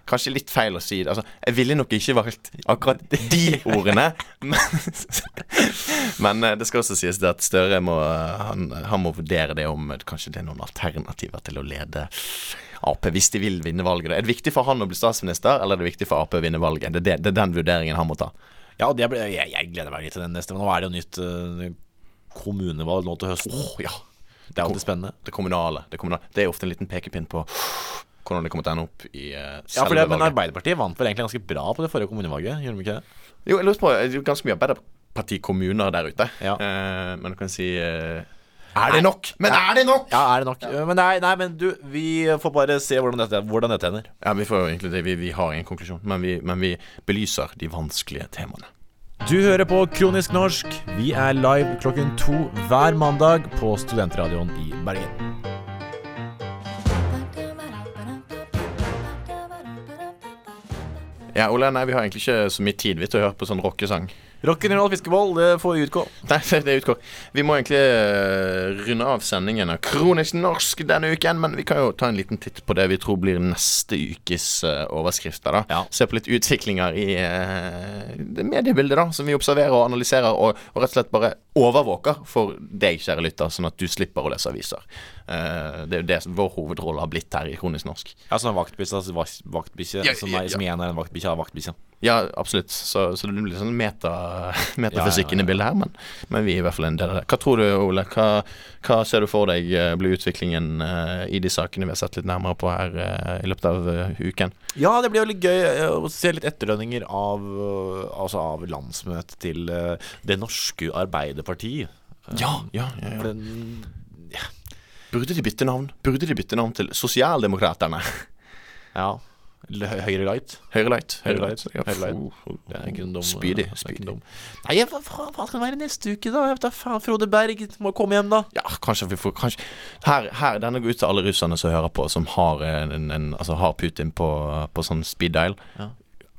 S2: Kanskje litt feil å si det. Altså, jeg ville nok ikke valgt akkurat de ordene. Men, men det skal også sies at Støre må, han, han må vurdere det om kanskje det er noen alternativer til å lede Ap hvis de vil vinne valget. Er det viktig for han å bli statsminister, eller er det viktig for Ap å vinne valget? Det er, det, det er den vurderingen han må ta.
S1: Ja, det jeg, jeg gleder meg litt til den neste. Men nå er det jo nytt uh, kommunevalg nå til høsten.
S2: Åh, ja.
S1: Det er alltid spennende.
S2: Det kommunale. Det kommunale. Det er ofte en liten pekepinn på hvordan det kommer til å ende opp i uh,
S1: Ja, for det, Men Arbeiderpartiet vant vel egentlig ganske bra på det forrige kommunevalget? Gjorde de ikke det?
S2: Jo, jeg lurer på Det er ganske mye Arbeiderpartikommuner der ute.
S1: Ja.
S2: uh, men du kan si eh, Er det nok? Men er det nok?!
S1: Ja, er det nok? Men nei, nei, men du, vi får bare se hvordan dette, hvordan dette ender.
S2: Ja, vi får jo egentlig det. Vi, vi har ingen konklusjon, men vi, men vi belyser de vanskelige temaene.
S1: Du hører på Kronisk norsk. Vi er live klokken to hver mandag på Studentradioen i Bergen.
S2: Ja, Ole, nei, vi har egentlig ikke så mye tid vi til å høre på sånn rockesang.
S1: Rock'n'roll fiskeboll, det får utgå.
S2: Nei, det utgår. Vi må egentlig eh, runde av sendingen av Kronisk norsk denne uken, men vi kan jo ta en liten titt på det vi tror blir neste ukes eh, overskrifter. da
S1: Ja.
S2: Se på litt utviklinger i eh, det mediebildet da som vi observerer og analyserer, og, og rett og slett bare overvåker for deg, kjære lytter, sånn at du slipper å lese aviser. Uh, det er jo det som vår hovedrolle har blitt her i Kronisk norsk.
S1: Ja, sånn vaktbikkje, altså vakt- vaktbikkje
S2: Ja,
S1: som,
S2: ja,
S1: er, som igjen er en vaktbikkje av vaktbikkja.
S2: Ja, absolutt. Så, så det blir sånn meta, metafysikken
S1: Ja, ja,
S2: i bildet her, men, men vi er i hvert fall en del av det. Hva tror du, Ole? Hva, hva ser du for deg eh, blir utviklingen eh, i de sakene vi har sett litt nærmere på her eh, i løpet av uken?
S1: Ja, det blir jo litt gøy å se litt etterlønninger av, altså av landsmøtet til Det norske Arbeiderparti. Eh,
S2: Ja, ja, ja, ja.
S1: den-
S2: Burde de bytte navn? Burde de bytte navn til Sosialdemokraterne?
S1: Ja. Eller Hø- Høyre Light.
S2: Høyre Light.
S1: Høyre Light.
S2: Ja,
S1: Høyre Light. Det er ikke en dum
S2: spydig.
S1: dum. Nei, hva, hva skal det være neste uke, da? Jeg vet da faen, Frode Berg må komme hjem, da.
S2: Ja, kanskje vi får kanskje, her, her, Denne går ut til alle russerne som hører på, som har, en, en, altså har Putin på, på sånn speed dial.
S1: Ja.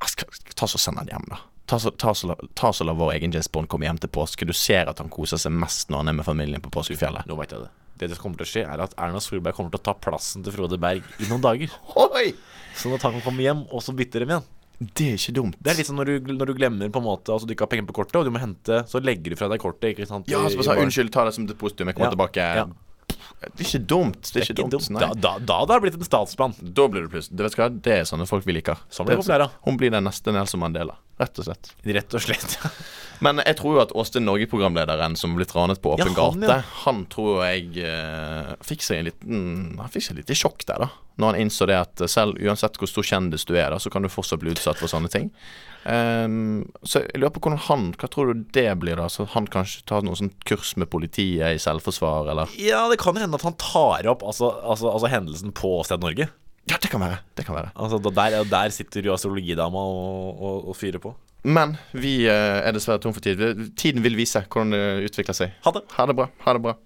S2: Skal, ta så Send han hjem, da. Ta så, ta så, ta så la vår egen James Bond komme hjem til påske. Du ser at han koser seg mest når han er med familien på påskefjellet.
S1: Nå vet jeg det. Det som kommer til å skje, er at Erna Solberg kommer til å ta plassen til Frode Berg i noen dager.
S2: Oi!
S1: Sånn at han kan komme hjem, og så bytter de igjen.
S2: Det er ikke dumt.
S1: Det er litt sånn når du, når du glemmer på en måte Altså du ikke har penger på kortet, og du må hente, så legger du fra deg kortet. Ikke sant?
S2: Ja, så bare sa unnskyld, ta det som depositum, jeg kommer
S1: Ja,
S2: tilbake.
S1: ja.
S2: Det er ikke dumt. Det er ikke dumt.
S1: Da, da, da hadde det blitt en statsmann.
S2: Da blir det plutselig Det vet du hva, det er sånne folk vi liker.
S1: Sånn blir
S2: Det
S1: populære.
S2: Hun blir den neste Nelson Mandela, rett og slett.
S1: Rett og slett.
S2: Men jeg tror jo at Åstin Norge-programlederen som ble ranet på åpen
S1: Ja, han,
S2: gate,
S1: ja.
S2: han tror jeg eh, fikk seg en liten Han fikk seg et lite sjokk der, da. Når han innså det at selv uansett hvor stor kjendis du er, da, så kan du fortsatt bli utsatt for sånne ting. Ehm, så jeg lurer på hvordan han Hva tror du det blir, da? Så han kanskje tar noen sånn kurs med politiet i selvforsvar, eller?
S1: Ja, det kan hende at han tar opp altså, altså, altså hendelsen på Sted Norge.
S2: Ja, det kan være. Det kan være.
S1: Altså, der, der sitter jo astrologidama og, og, og fyrer på.
S2: Men vi eh, er dessverre tom for tid. Tiden vil vise hvordan det utvikler seg.
S1: Ha det.
S2: Ha det bra. Ha det bra.